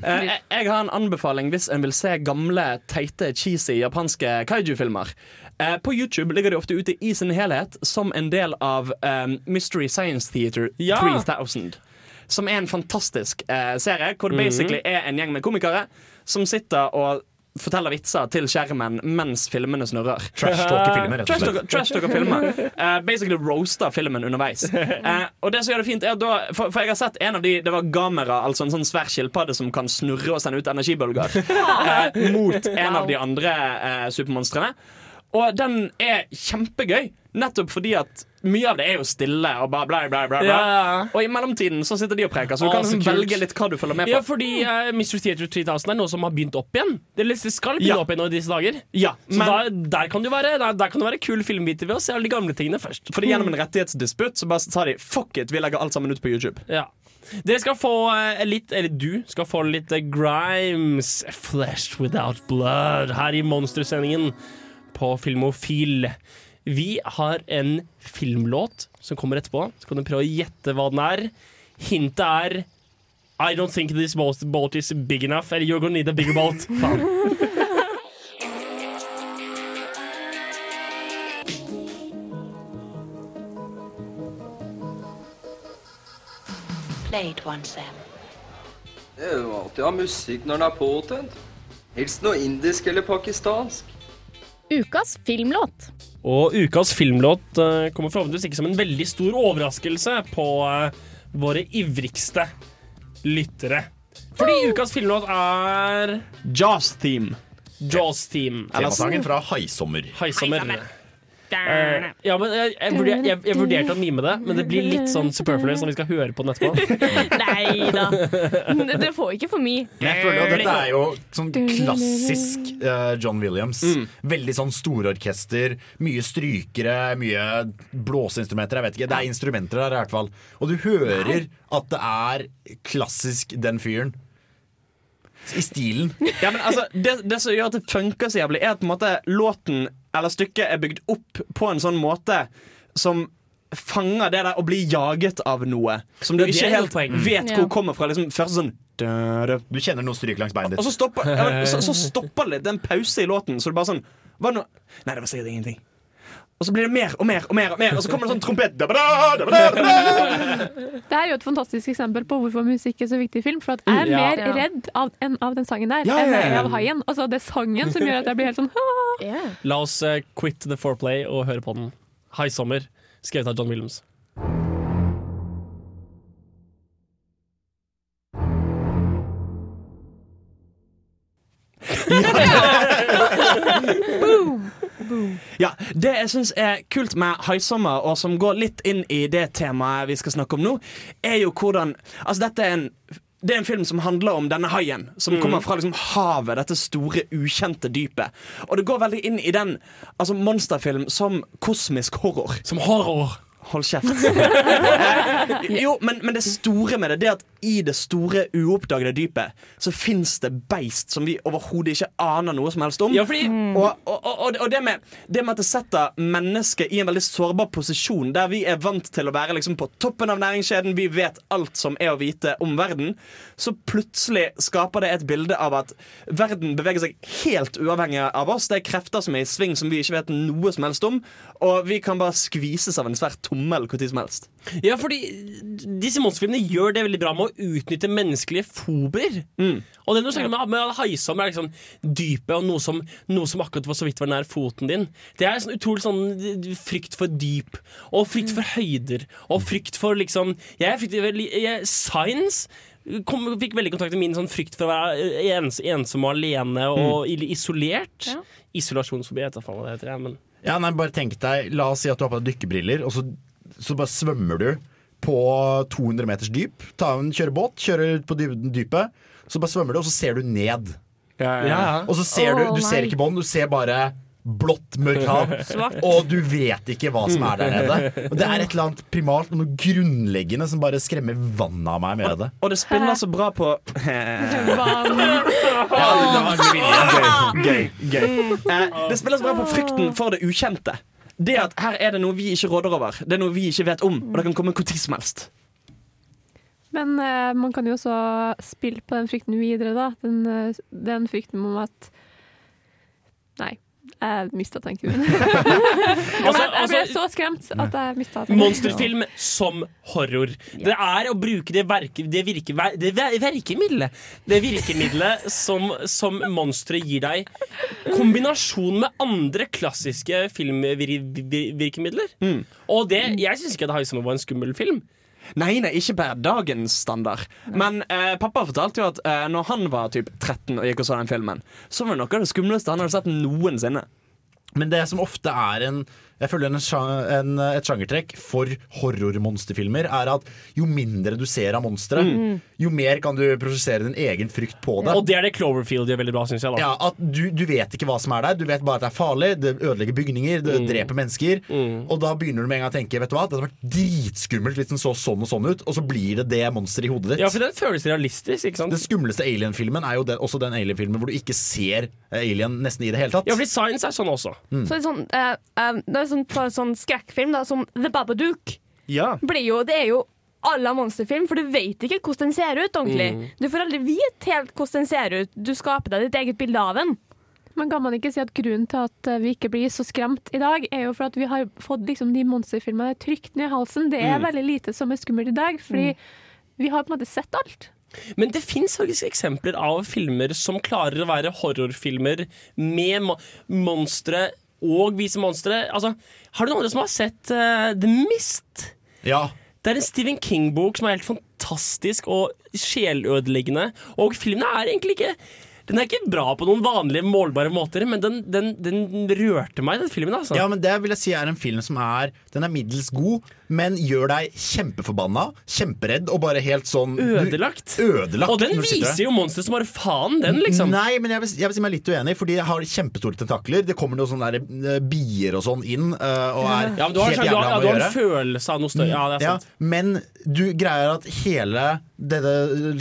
Eh, jeg, jeg har en anbefaling hvis en vil se gamle, teite, cheesy japanske kaiju-filmer. Eh, på YouTube ligger de ofte ute i sin helhet som en del av um, Mystery Science Theater Ja. 3000. Som er en fantastisk eh, serie, hvor det Mhm. basically er en gjeng med komikere som sitter og forteller vitser til skjermen mens filmene snurrer. Trash-talker-filmer, rett og slett. Trash-talker- Trash-talker-filmer. uh, basically roaster filmen underveis. Uh, og det som gjør det fint er at da, for, for jeg har sett en av de Det var Gamera, altså en sånn svær skilpadde som kan snurre og sende ut energibølger. uh, mot en av de andre eh, supermonstrene. Og den er kjempegøy, nettopp fordi at mye av det er jo stille og bare bla, bla, bla. bla. Ja. Og i mellomtiden så sitter de og preker, så du ah, kan så liksom velge litt hva du følger med på. Ja, fordi uh, Mystery Theater 3000 er noe som har begynt opp igjen. Det skal begynne Ja. opp igjen nå i disse dager. Ja, Så men- da, der, kan være, der, der kan det være kul filmbiter ved å se alle de gamle tingene først. Fordi gjennom en rettighetsdisputt så bare sa de fuck it, vi legger alt sammen ut på YouTube. Ja. Dere skal få uh, litt, eller du skal få litt uh, Grimes, Flesh Without Blood, her i Monstersendingen på Filmofil. Vi har en filmlåt som kommer etterpå. Så kan du prøve å gjette hva den er. Hintet er I don't think this boat is big enough. Eller you're gonna need a bigger boat. Faen. Play it once, Sam. Det er jo alltid å ha musikk når den er påtent. Helst noe indisk eller pakistansk. Ukas filmlåt. Og ukas filmlåt eh, kommer forhåpentligvis ikke som en veldig stor overraskelse på eh, våre ivrigste lyttere. Fordi ukas filmlåt er Jaws Team. Jaws Theme. Temasangen fra Haisommer. Haisommer. Eh, ja, men jeg, jeg, vurderte, jeg, jeg vurderte å mime det, men det blir litt sånn superfluous når vi skal høre på den etterpå. Nei da. Det får ikke for mye. Jeg føler at dette er jo sånn klassisk uh, John Williams. Veldig sånn stororkester, mye strykere, mye blåseinstrumenter. Jeg vet ikke, Det er instrumenter der i hvert fall. Og du hører at det er klassisk den fyren. I stilen. Ja, men altså, det, det som gjør at det funker så jævlig, er at på en måte, låten eller stykket er bygd opp på en sånn måte som fanger det der å bli jaget av noe. Som du Ja, ikke helt vet Ja. hvor kommer fra. Liksom, først sånn Du kjenner noe stryk langs beinet ditt. Og så stopper, ja, så, så stopper det litt. Det er en pause i låten. Så det bare sånn nå? Nei, det var sikkert ingenting. Og så blir det mer og mer og mer, og mer Og så kommer det sånn trompet. Da-ba-da, da-ba-da, da-ba-da. Det er jo et fantastisk eksempel på hvorfor musikk er så viktig i film. For at jeg er Mm. Ja. mer redd av, enn av den sangen der Ja, enn ja, er av haien. Altså, det er sangen som gjør at jeg blir helt sånn La oss uh, quit the foreplay og høre på den. High Summer, skrevet av John Williams. Ja, Det jeg syns er kult med Haisommer, og som går litt inn i det temaet vi skal snakke om nå, er jo hvordan Altså, dette er en det er en film som handler om denne haien, som Mm. kommer fra liksom havet, dette store, ukjente dypet. Og det går veldig inn i den altså monsterfilm som kosmisk horror. Som horror. Hold kjeft. jo, men, men det store med det, det er at i det store, uoppdagede dypet så fins det beist som vi overhodet ikke aner noe som helst om. Ja, fordi- Og, og, og, og det, med, det med at det setter mennesket i en veldig sårbar posisjon, der vi er vant til å være liksom på toppen av næringskjeden, vi vet alt som er å vite om verden, så plutselig skaper det et bilde av at verden beveger seg helt uavhengig av oss. Det er krefter som er i sving som vi ikke vet noe som helst om, og vi kan bare skvises av en svær tommel når som helst. Ja, fordi disse monsterfilmene gjør det veldig bra med å utnytte menneskelige fober. Og det du snakker med, med Haisommer, er liksom dypet og noe som, noe som akkurat var så vidt var nær foten din. Det er sånn utrolig sånn frykt for dyp, og frykt for høyder, og frykt for liksom Jeg frykter veldig jeg, Science kom, fikk veldig kontakt med min sånn frykt for å være ens, ensom og alene og mm. isolert. Isolasjonsfobi, da faen hva det Men Ja, nei, bare tenk deg La oss si at du har på deg dykkebriller, og så, så bare svømmer du på 200 meters dyp. Ta en kjørebåt, kjører ut på dypet, så bare svømmer du, og så ser du ned. Ja. Og så ser du Du ser ikke bånd, du ser bare blått, mørkt hav, og du vet ikke hva som er der nede. Og det er et eller annet primalt, noe grunnleggende, som bare skremmer vannet av meg med det. Og det spiller så bra på Vann. Gøy. gøy, gøy. Eh, det spiller så bra på frykten for det ukjente. Det at Her er det noe vi ikke råder over. Det er noe vi ikke vet om, og det kan komme når som helst. Men uh, man kan jo også spille på den frykten videre, da. Den, uh, den frykten om at Nei, jeg mista tanken min. Altså, jeg ble altså- så skremt at jeg mista tanken. Monsterfilm som horror. Det er å bruke det, verke, det, virke, det virkemiddelet Det virkemiddelet som, som monsteret gir deg, kombinasjon med andre klassiske filmvirkemidler. Og det, jeg syns ikke det Summer var en skummel film. Nei, nei, ikke per dagens standard. Men eh, pappa fortalte jo at eh, når han var typ 13 og gikk og så den filmen, så var det noe av det skumleste han hadde sett noensinne. Men det som ofte er en jeg føler en, en, et sjangertrekk for horrormonsterfilmer er at jo mindre du ser av monstre, Mm. jo mer kan du prosessere din egen frykt på det. Og det er det Cloverfield gjør veldig bra, syns jeg. da Ja, at du, du vet ikke hva som er der. Du vet bare at det er farlig, det ødelegger bygninger, det Mm. dreper mennesker. Og da begynner du med en gang å tenke Vet du hva, det hadde vært dritskummelt hvis den så sånn og sånn ut, og så blir det det monsteret i hodet ditt. Ja, for den føles realistisk. ikke sant? Den skumleste Alien-filmen er jo den, også den Alien-filmen hvor du ikke ser eh, Alien nesten i det hele tatt. Ja, fordi science er sånn også. Mm. Så det er sånn, uh, eh, er sånn, ta en sånn skrekkfilm da, som The Babadook. Ja. Blir jo, det er jo alle monsterfilm, for du vet ikke hvordan den ser ut ordentlig. Mm. Du får aldri vite helt hvordan den ser ut. Du skaper deg ditt eget bilde av den. Men kan man ikke si at grunnen til at eh, vi ikke blir så skremt i dag, er jo for at vi har fått liksom de monsterfilmene trygt ned i halsen. Det er Mm. veldig lite som er skummelt i dag, fordi vi har på en måte sett alt. Men det fins eksempler av filmer som klarer å være horrorfilmer med mo monstre og vise monstre. Altså, har du noen andre som har sett uh, The Mist? Ja. Det er en Stephen King-bok som er helt fantastisk og sjelødeleggende. Og filmene er egentlig ikke Den er ikke bra på noen vanlige målbare måter, men den, den, den rørte meg, den filmen. altså Ja, men Det vil jeg si er en film som er Den er middels god, men gjør deg kjempeforbanna, kjemperedd og bare helt sånn Ødelagt. ødelagt Og den viser jo monstre som bare faen, den, liksom. Nei, men jeg vil, jeg vil si meg litt uenig, fordi jeg har kjempestore tentakler. Det kommer noen sånne der, eh, bier og sånn inn eh, og er Ja, men du har, helt jævla du jævla har, ja, om du har en følelse av noe større. Ja, det er Ja, men du greier at hele dette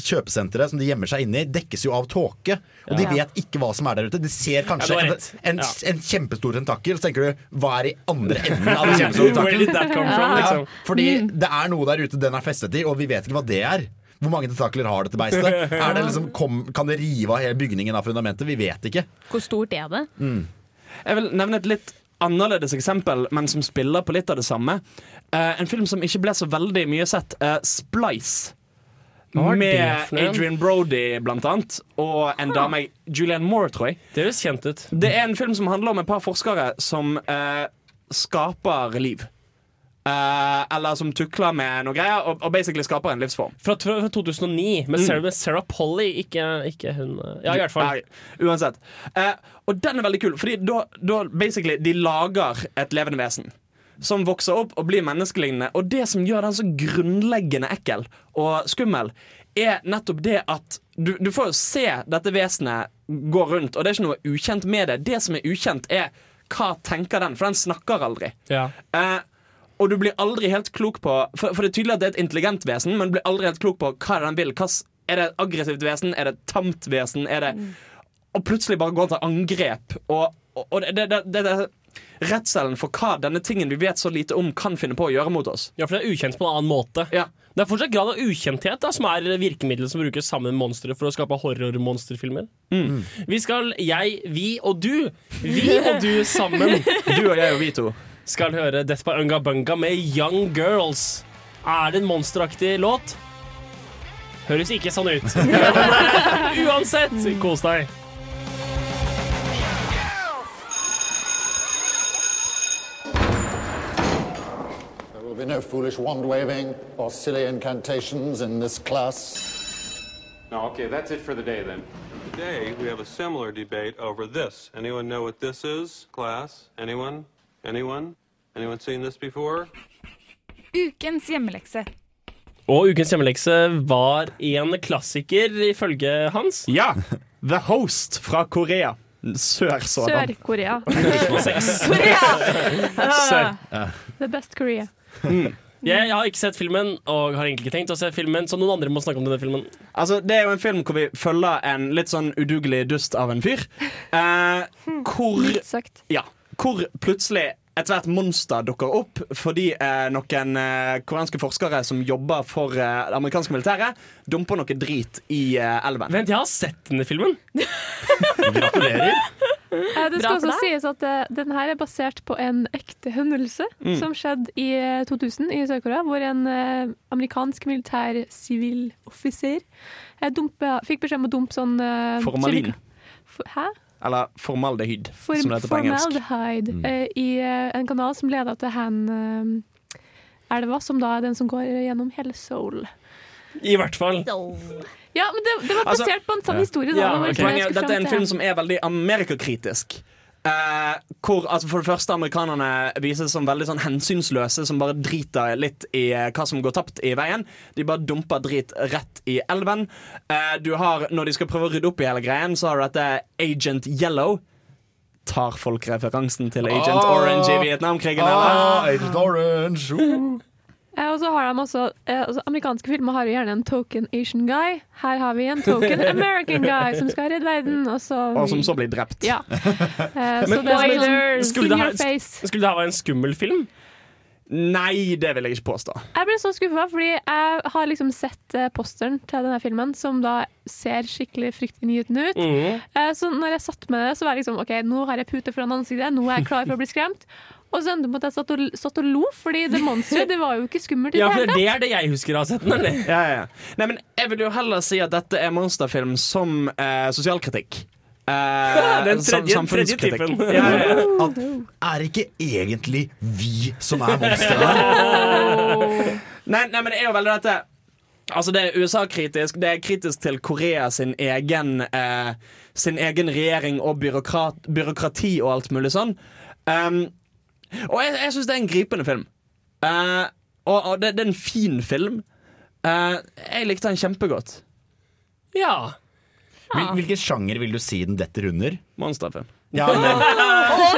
kjøpesenteret som de gjemmer seg inni, i, dekkes jo av tåke. Og de Ja. vet ikke hva som er der ute. De ser kanskje Ja, en, en, Ja. en kjempestor tentakkel, så tenker du hva er i andre enden av den kjempestore from, liksom? Ja, fordi det er noe der ute den er festet i, og vi vet ikke hva det er. Hvor mange tentakler har dette beistet? Er det liksom, kom, kan det rive av hele bygningen av fundamentet? Vi vet ikke. Hvor stort er det? Jeg vil nevne et litt annerledes eksempel, men som spiller på litt av det samme. Uh, en film som ikke ble så veldig mye sett. Uh, Splice. Med? Adrian Brody, blant annet. Og en dame, Julianne Moore, tror jeg. Det høres kjent ut. Det er en film som handler om et par forskere som eh, skaper liv. Eh, eller som tukler med noe greier, og, og basically skaper en livsform. Fra, fra fra 2009, med. Sarah, med Sarah Polly, ikke, ikke hun eh, Ja, i hvert fall. Nei, uansett. Eh, og den er veldig kul, Fordi da, da basically de lager et levende vesen. Som vokser opp og blir menneskelignende. Og det som gjør den så grunnleggende ekkel og skummel, er nettopp det at du, du får jo se dette vesenet gå rundt, og det er ikke noe ukjent med det. Det som er ukjent, er hva tenker den, for den snakker aldri. Ja. Eh, og du blir aldri helt klok på For, for det er tydelig at det er et intelligent vesen, men du blir aldri helt klok på hva den vil. Hva, er det et aggressivt vesen? Er det et tamt vesen? Er det Og plutselig bare gå til angrep. Og, og, og det, det, det, det, det redselen for hva denne tingen vi vet så lite om, kan finne på å gjøre mot oss. Ja, for det er ukjent på en annen måte. Ja. Det er fortsatt grad av ukjenthet da, som er virkemiddelet som brukes sammen med monstre for å skape horrormonsterfilmer. Mm. Vi skal, jeg, vi og du, vi og du sammen, Du og jeg og vi to. skal høre Death by Unga Bunga med Young Girls. Er det en monsteraktig låt? Høres ikke sånn ut. Men uansett, kos deg. There will be no foolish wand waving or silly incantations in this class. No, okay, that's it for the day then. Today, we have a similar debate over this. Anyone know what this is, class? Anyone? Anyone? Anyone seen this before? Ukens hjemmelekse. Og ukens hjemmelekse var en klassiker, ifølge Hans. Ja! The Host fra Korea. Sør-sådan. Sør-Korea. Sør. The best Korea. Jeg har ikke sett filmen, og har egentlig ikke tenkt å se filmen, så noen andre må snakke om denne filmen. Altså, det er jo en film hvor vi følger en litt sånn udugelig dust av en fyr. Eh, hvor, ja, hvor plutselig et hvert monster dukker opp fordi eh, noen eh, koreanske forskere som jobber for eh, det amerikanske militæret, dumper noe drit i eh, elven. Vent, jeg har sett denne filmen. Gratulerer. Eh, Det skal også sies at eh, den her er basert på en ekte hendelse Mm. som skjedde i eh, 2000 i Sør-Korea, hvor en eh, amerikansk militær siviloffiser eh, fikk beskjed om å dumpe sånn eh, Formalin. For, hæ? Eller formaldehyd, For, som det heter på engelsk. formaldehyde Mm. eh, i eh, en kanal som leder til Han-elva, som da er den som går gjennom hele Seoul. I hvert fall. Ja, men det, det var Altså- basert på en sann historie. Da, Ja, det var ok. ikke det jeg Poenget Dette er en film som er veldig amerikakritisk. Eh, hvor altså For det første amerikanerne vises som veldig sånn hensynsløse, som bare driter litt i eh, hva som går tapt i veien. De bare dumper drit rett i elven. Eh, du har, Når de skal prøve å rydde opp i hele greien, så har du dette Agent Yellow. Tar folk referansen til Agent Ah. Orange i Vietnamkrigen, Ah, eller? Agent Orange. Uh. Eh, og så har de også, eh, altså, Amerikanske filmer har jo gjerne en token Asian guy. Her har vi en token American guy som skal redde verden. Og, så, Og som så blir drept. Ja. Eh, så Men det er sånn! Skulle det, face. skulle det her være en skummel film? Nei, det vil jeg ikke påstå. Jeg ble så skuffa, fordi jeg har liksom sett posteren til denne filmen, som da ser skikkelig fryktinngytende ut. Eh, så når jeg satt med det, så var jeg liksom OK, nå har jeg pute foran ansiktet, nå er jeg klar for å bli skremt. Og så endte det med at jeg satt og, satt og lo, fordi det monsteret det var jo ikke skummelt i Ja, for det er det jeg husker å ha sett? Ja, ja, ja. Nei, men jeg vil jo heller si at dette er monsterfilm som eh, sosialkritikk. Eh, Den tredje- sam- tredje typen. Ja, ja, ja. At er ikke egentlig vi som er monstrene? Nei, nei, men det er jo veldig dette Altså Det er USA-kritisk. Det er kritisk til Korea sin egen eh, Sin egen regjering og byråkrat, byråkrati og alt mulig sånn. Um, og jeg, jeg syns det er en gripende film. Uh, og, og det, det er en fin film. Uh, jeg likte den kjempegodt. Ja. Hvil, hvilken sjanger vil du si den detter under? Monsterfilm. Ja, men,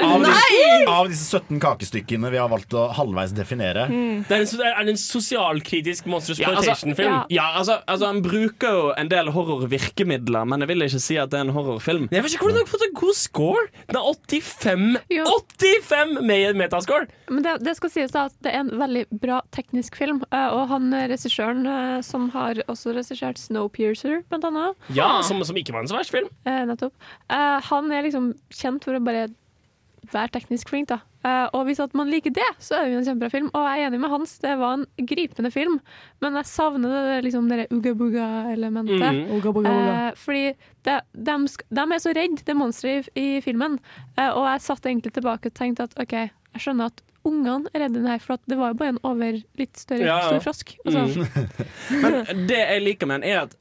av, disse, av disse 17 kakestykkene vi har valgt å halvveis definere. Det er, en, so- er det en sosialkritisk monster Ja, altså, exploitation-film? ja, altså, altså Han bruker jo en del horrorvirkemidler, men jeg vil ikke si at det er en horrorfilm. Jeg vet ikke hvordan du har fått en god score! Det er 85 Jo. 85 med i metascore! Men det, det skal sies da at det er en veldig bra teknisk film, eh, og han eh, regissøren eh, som har også regissert Snowpiercer, blant annet, Ja, som, som ikke var en så verst film. eh, nettopp, eh, han er liksom kjent for å bare være teknisk flink, da. Eh, og hvis at man liker det, så er det jo en kjempebra film. Og jeg er enig med Hans, det var en gripende film, men jeg savner det liksom det uga-buga-elementet. Mm, uga buga buga. Eh, fordi det, de, de er så redd, det monsteret i, i filmen. Eh, og jeg satt egentlig tilbake og tenkte at OK, jeg skjønner at ungene er redde den her, for at det var jo bare en over litt større Ja, ja. stor frosk. Altså. Mm. Men det jeg liker med den, er at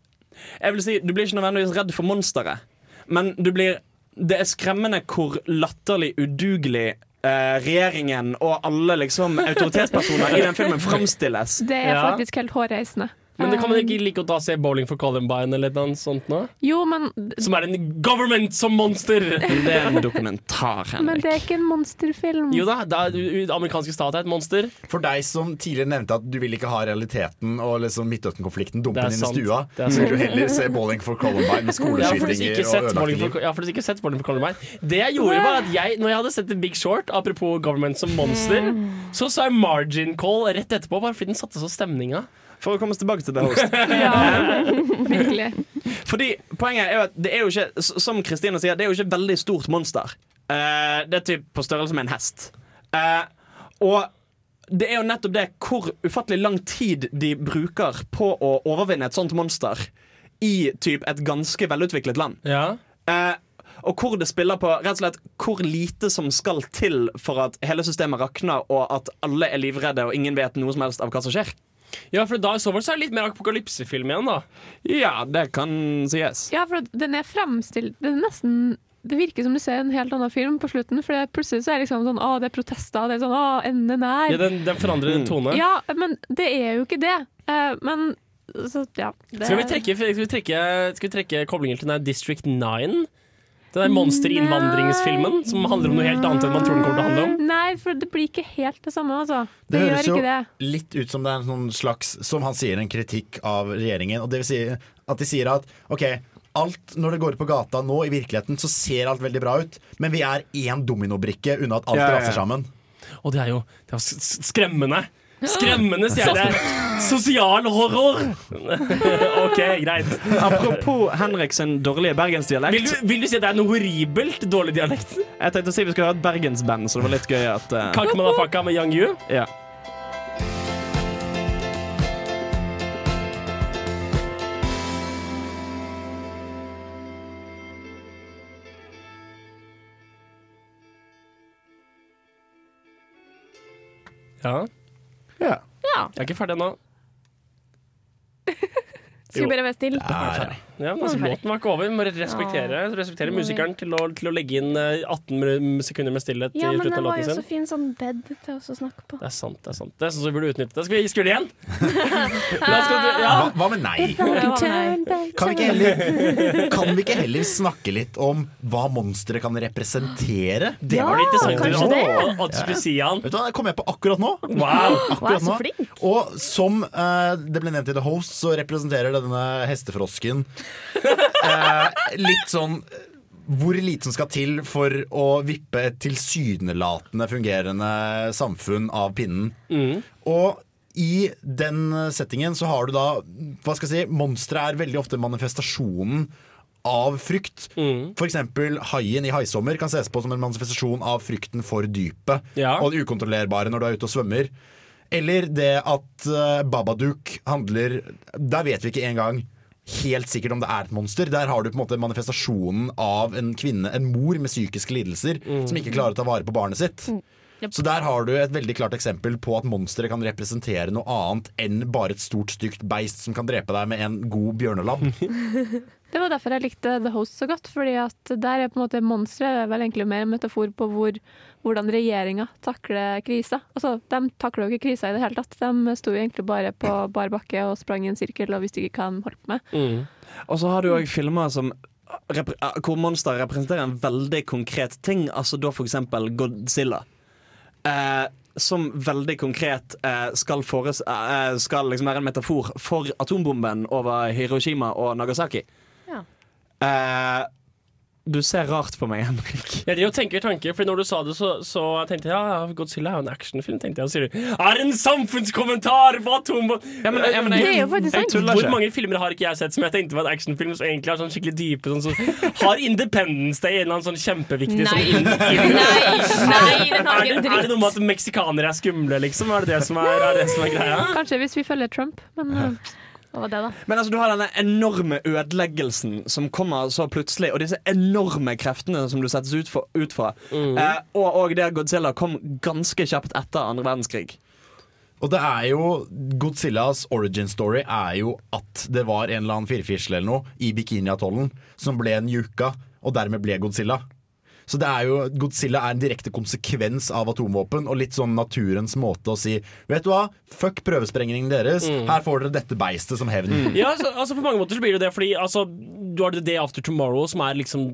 Jeg vil si, Du blir ikke nødvendigvis redd for monsteret, men du blir det er skremmende hvor latterlig udugelig eh, regjeringen og alle liksom autoritetspersoner i den filmen framstilles. Det er Ja. faktisk helt hårreisende. Men det kan man Eh, ikke like godt da se Bowling for Columbine eller noe sånt nå? Jo, men, Som er en government som monster! Det er en dokumentar, Henrik. men det er ikke en monsterfilm. Jo da, det er, amerikanske stat er et monster. For deg som tidligere nevnte at du vil ikke ha realiteten og liksom Midtøsten-konflikten dumpen inn i stua, så vil du heller se Bowling for Columbine med skoleskytinger og sett ødelagte ja, for hvis ikke sett Bowling for Columbine Det jeg gjorde var at jeg, når jeg hadde sett The Big Short, apropos government som monster, så sa jeg margin call rett etterpå, bare fordi den satte så stemninga. For å komme oss tilbake til The Host. Virkelig. Fordi Poenget er jo at det er jo ikke Som Kristine sier, det er jo ikke et veldig stort monster. Uh, det er typ på størrelse med en hest. Uh, og det er jo nettopp det hvor ufattelig lang tid de bruker på å overvinne et sånt monster i typ et ganske velutviklet land. Eh, og hvor det spiller på rett og slett hvor lite som skal til for at hele systemet rakner, og at alle er livredde og ingen vet noe som helst av hva som skjer. Ja, for da i så fall så er det litt mer apokalypsefilm igjen, da. Ja, det kan sies. Ja, for den er fremstilt Den er nesten det virker som du ser en helt annen film på slutten. For det, plutselig så er det liksom sånn Å, det er protester. Det er sånn Å, enden er Ja, den, den forandrer en tone. Ja, men det er jo ikke det. Uh, men så, ja. Det, Skal vi trekke, skal vi trekke, skal vi trekke koblingen til District 9? Den der monsterinnvandringsfilmen som handler om noe helt annet enn man tror den kommer til å handle om. Nei, for det blir ikke helt det samme, altså. Det, Det, høres gjør jo det. litt ut som det er en sånn slags Som han sier, en kritikk av regjeringen. Og det vil si at de sier at OK, alt når det går på gata nå i virkeligheten, så ser alt veldig bra ut, men vi er én dominobrikke unna at alt Ja, ja, ja. raser sammen. Og det er jo det er skremmende. Skremmende, sier jeg det. Sosial horror! OK, greit. Apropos Henriks dårlige bergensdialekt. Vil du, vil du si at det er noe horribelt dårlig dialekt? Jeg tenkte å si vi skulle ha et bergensband, så det var litt gøy at uh... Kakk Madafaka med Young Yu? Ja. Ja. Ja. Ja. Jeg er ikke ferdig ennå. Skal vi bare være stille? Ja, men altså, låten var ikke over. Vi må respektere, respektere musikeren til å, til å legge inn eh, 18 sekunder med stillhet Ja, i men det var jo låten så sin. fin sånn bed til oss å snakke på. Det er sant. det er sant Det er sånn som vi burde utnytte det. Skal vi skru det igjen? Ja. Hva, hva med nei? Kan vi, ikke heller, kan vi ikke heller snakke litt om hva monsteret kan representere? Det var det interessant kanskje at- det. at du skulle si, han. Vet du hva, Det kom jeg på akkurat nå. Wow. Akkurat Wow, så nå. Og som uh, det ble nevnt i The Host, så representerer denne hestefrosken eh, litt sånn hvor lite som skal til for å vippe et tilsynelatende fungerende samfunn av pinnen. Og i den settingen så har du da Hva skal jeg si Monstre er veldig ofte manifestasjonen av frykt. For eksempel haien i Haisommer kan ses på som en manifestasjon av frykten for dypet Ja. og det ukontrollerbare når du er ute og svømmer. Eller det at uh, Babadook handler Der vet vi ikke engang helt sikkert om det er et monster. Der har du på en måte manifestasjonen av en kvinne, en mor med psykiske lidelser, som ikke klarer å ta vare på barnet sitt. Så der har du et veldig klart eksempel på at monstre kan representere noe annet enn bare et stort, stygt beist som kan drepe deg med en god bjørnelabb. Det var derfor jeg likte The Host så godt, fordi at der er på en måte monsteret er vel egentlig mer en metafor på hvor, hvordan regjeringa takler krisa. Altså, de takler jo ikke krisa i det hele tatt. De sto jo egentlig bare på bar bakke og sprang i en sirkel og visste ikke hva de holdt på med. Og så har du òg filmer som eh, hvor monster representerer en veldig konkret ting. Altså da eksempel Godzilla. Eh, som veldig konkret eh, skal, fores, eh, skal liksom være en metafor for atombomben over Hiroshima og Nagasaki. Ja. Eh, du ser rart på meg, Henrik. Jeg driver og tenker tanker, for når du sa det, så, så tenkte jeg ja, Godzilla er jo en actionfilm. tenkte jeg, Og sier du er det en samfunnskommentar på atombom... Ja, men- ja, men jeg- Det er jo faktisk sant. Hvor ikke. mange filmer har ikke jeg sett som jeg tenkte var actionfilm, som egentlig har sånn skikkelig dype? Sånn, så, har Independence Day en eller annen sånn kjempeviktig Nei. sånn Nei, nei, den har ikke dritt. er det noe med at meksikanere er skumle, liksom? Er det det som er, er, det som er greia? Kanskje hvis vi følger Trump, men uh, hva var det, da? Men altså, du har denne enorme ødeleggelsen som kommer så plutselig, og disse enorme kreftene som du settes ut, for, ut fra. Eh, og, og det Godzilla kom ganske kjapt etter andre verdenskrig. Og det er jo Godzillas origin story er jo at det var en eller annen firfisle eller noe i Bikiniatollen som ble en yuka og dermed ble Godzilla. Så det er jo, Godzilla er en direkte konsekvens av atomvåpen, og litt sånn naturens måte å si Vet du hva, fuck prøvesprengningen deres, her får dere dette beistet som hevn. Ja, altså, altså På mange måter så blir det det, fordi altså, du har The Day After Tomorrow, som er liksom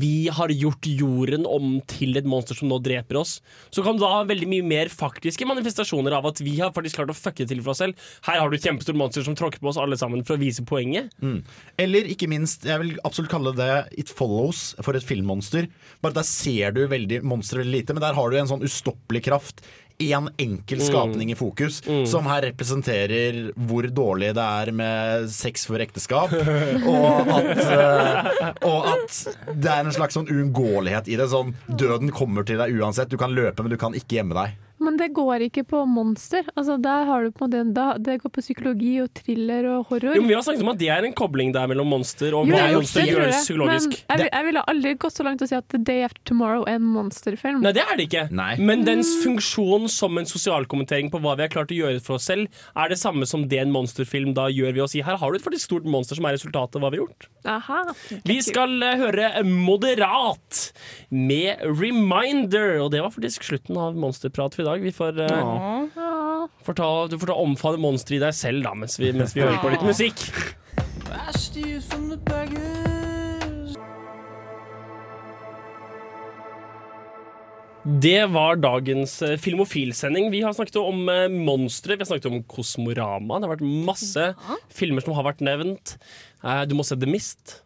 Vi har gjort jorden om til et monster som nå dreper oss. Så kan du da ha veldig mye mer faktiske manifestasjoner av at vi har faktisk klart å fucke til for oss selv. Her har du et kjempestort monster som tråkker på oss alle sammen for å vise poenget. Mm. Eller ikke minst, jeg vil absolutt kalle det It Follows for et filmmonster. Bare der ser du veldig monsteret lite, men der har du en sånn ustoppelig kraft. En enkel Mm. skapning i fokus, som her representerer hvor dårlig det er med sex for ekteskap. og, at, eh, og at det er en slags sånn uunngåelighet i det. Sånn, døden kommer til deg uansett. Du kan løpe, men du kan ikke gjemme deg. Men det går ikke på monster. Altså, der har du på den, da, det går på psykologi og thriller og horror. Jo, men Vi har snakket om at det er en kobling der mellom monster og Jo, hva monster det gjør jeg. psykologisk. Men jeg, jeg ville aldri gått så langt å si at The Day After Tomorrow er en monsterfilm. Nei, det er det ikke. Men dens funksjon som en sosialkommentering på hva vi har klart å gjøre for oss selv, er det samme som det en monsterfilm da gjør ved å si her har du et faktisk stort monster som er resultatet av hva vi har gjort. Aha. Vi skal eh, høre Moderat med Reminder, og det var faktisk slutten av Monsterprat for i dag. Vi får, uh, får ta, du får ta omfavne monsteret i deg selv da, mens vi, mens vi hører på litt musikk. I steal from the beggars. Det var dagens filmofilsending. Filmofil-sending. Vi har snakket om eh, monstre, vi har snakket om Kosmorama. Det har vært masse filmer som har vært nevnt. Eh, du må se The Mist.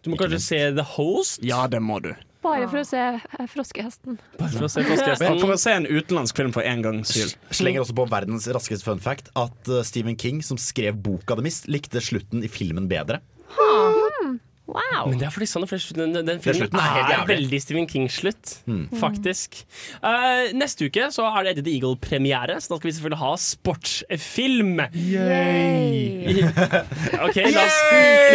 Du må kanskje se The Host. Ja, det må du. Bare for å se eh, froskehesten. Bare for å se Froskehesten. for å se en utenlandsk film for en gangs skyld. Slenger også på verdens raskeste fun fact at Stephen King, som skrev boka The Mist, likte slutten i filmen bedre. Wow. Men det er fordi sånn, for den, den, filmen slutten er er veldig Stephen King-slutt, Mm. faktisk. Uh, neste uke så er det Eddie the Eagle-premiere, så da skal vi selvfølgelig ha sportsfilm. Yay! OK, la oss,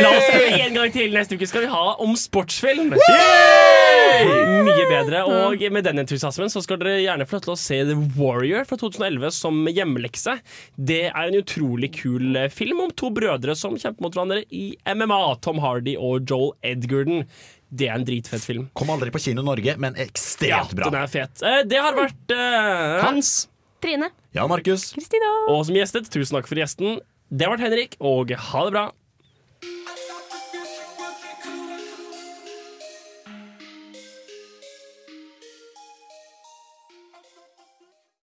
la oss en gang til. Neste uke skal vi ha om sportsfilm. Mye bedre. Og med den entusiasmen så skal dere gjerne få lov til å se The Warrior fra 2011 som hjemmelekse. Det er en utrolig kul eh, film om to brødre som kjemper mot hverandre i MMA. Tom Hardy og Joel Edgerton. Det er en dritfett film. Kom aldri på kino Norge, men ekstremt bra. Ja, den er fet. Eh, Det har vært uh, Hans. Trine. Ja, Markus. Kristina. Og som gjestet, tusen takk for gjesten. Det har vært Henrik, og ha det bra.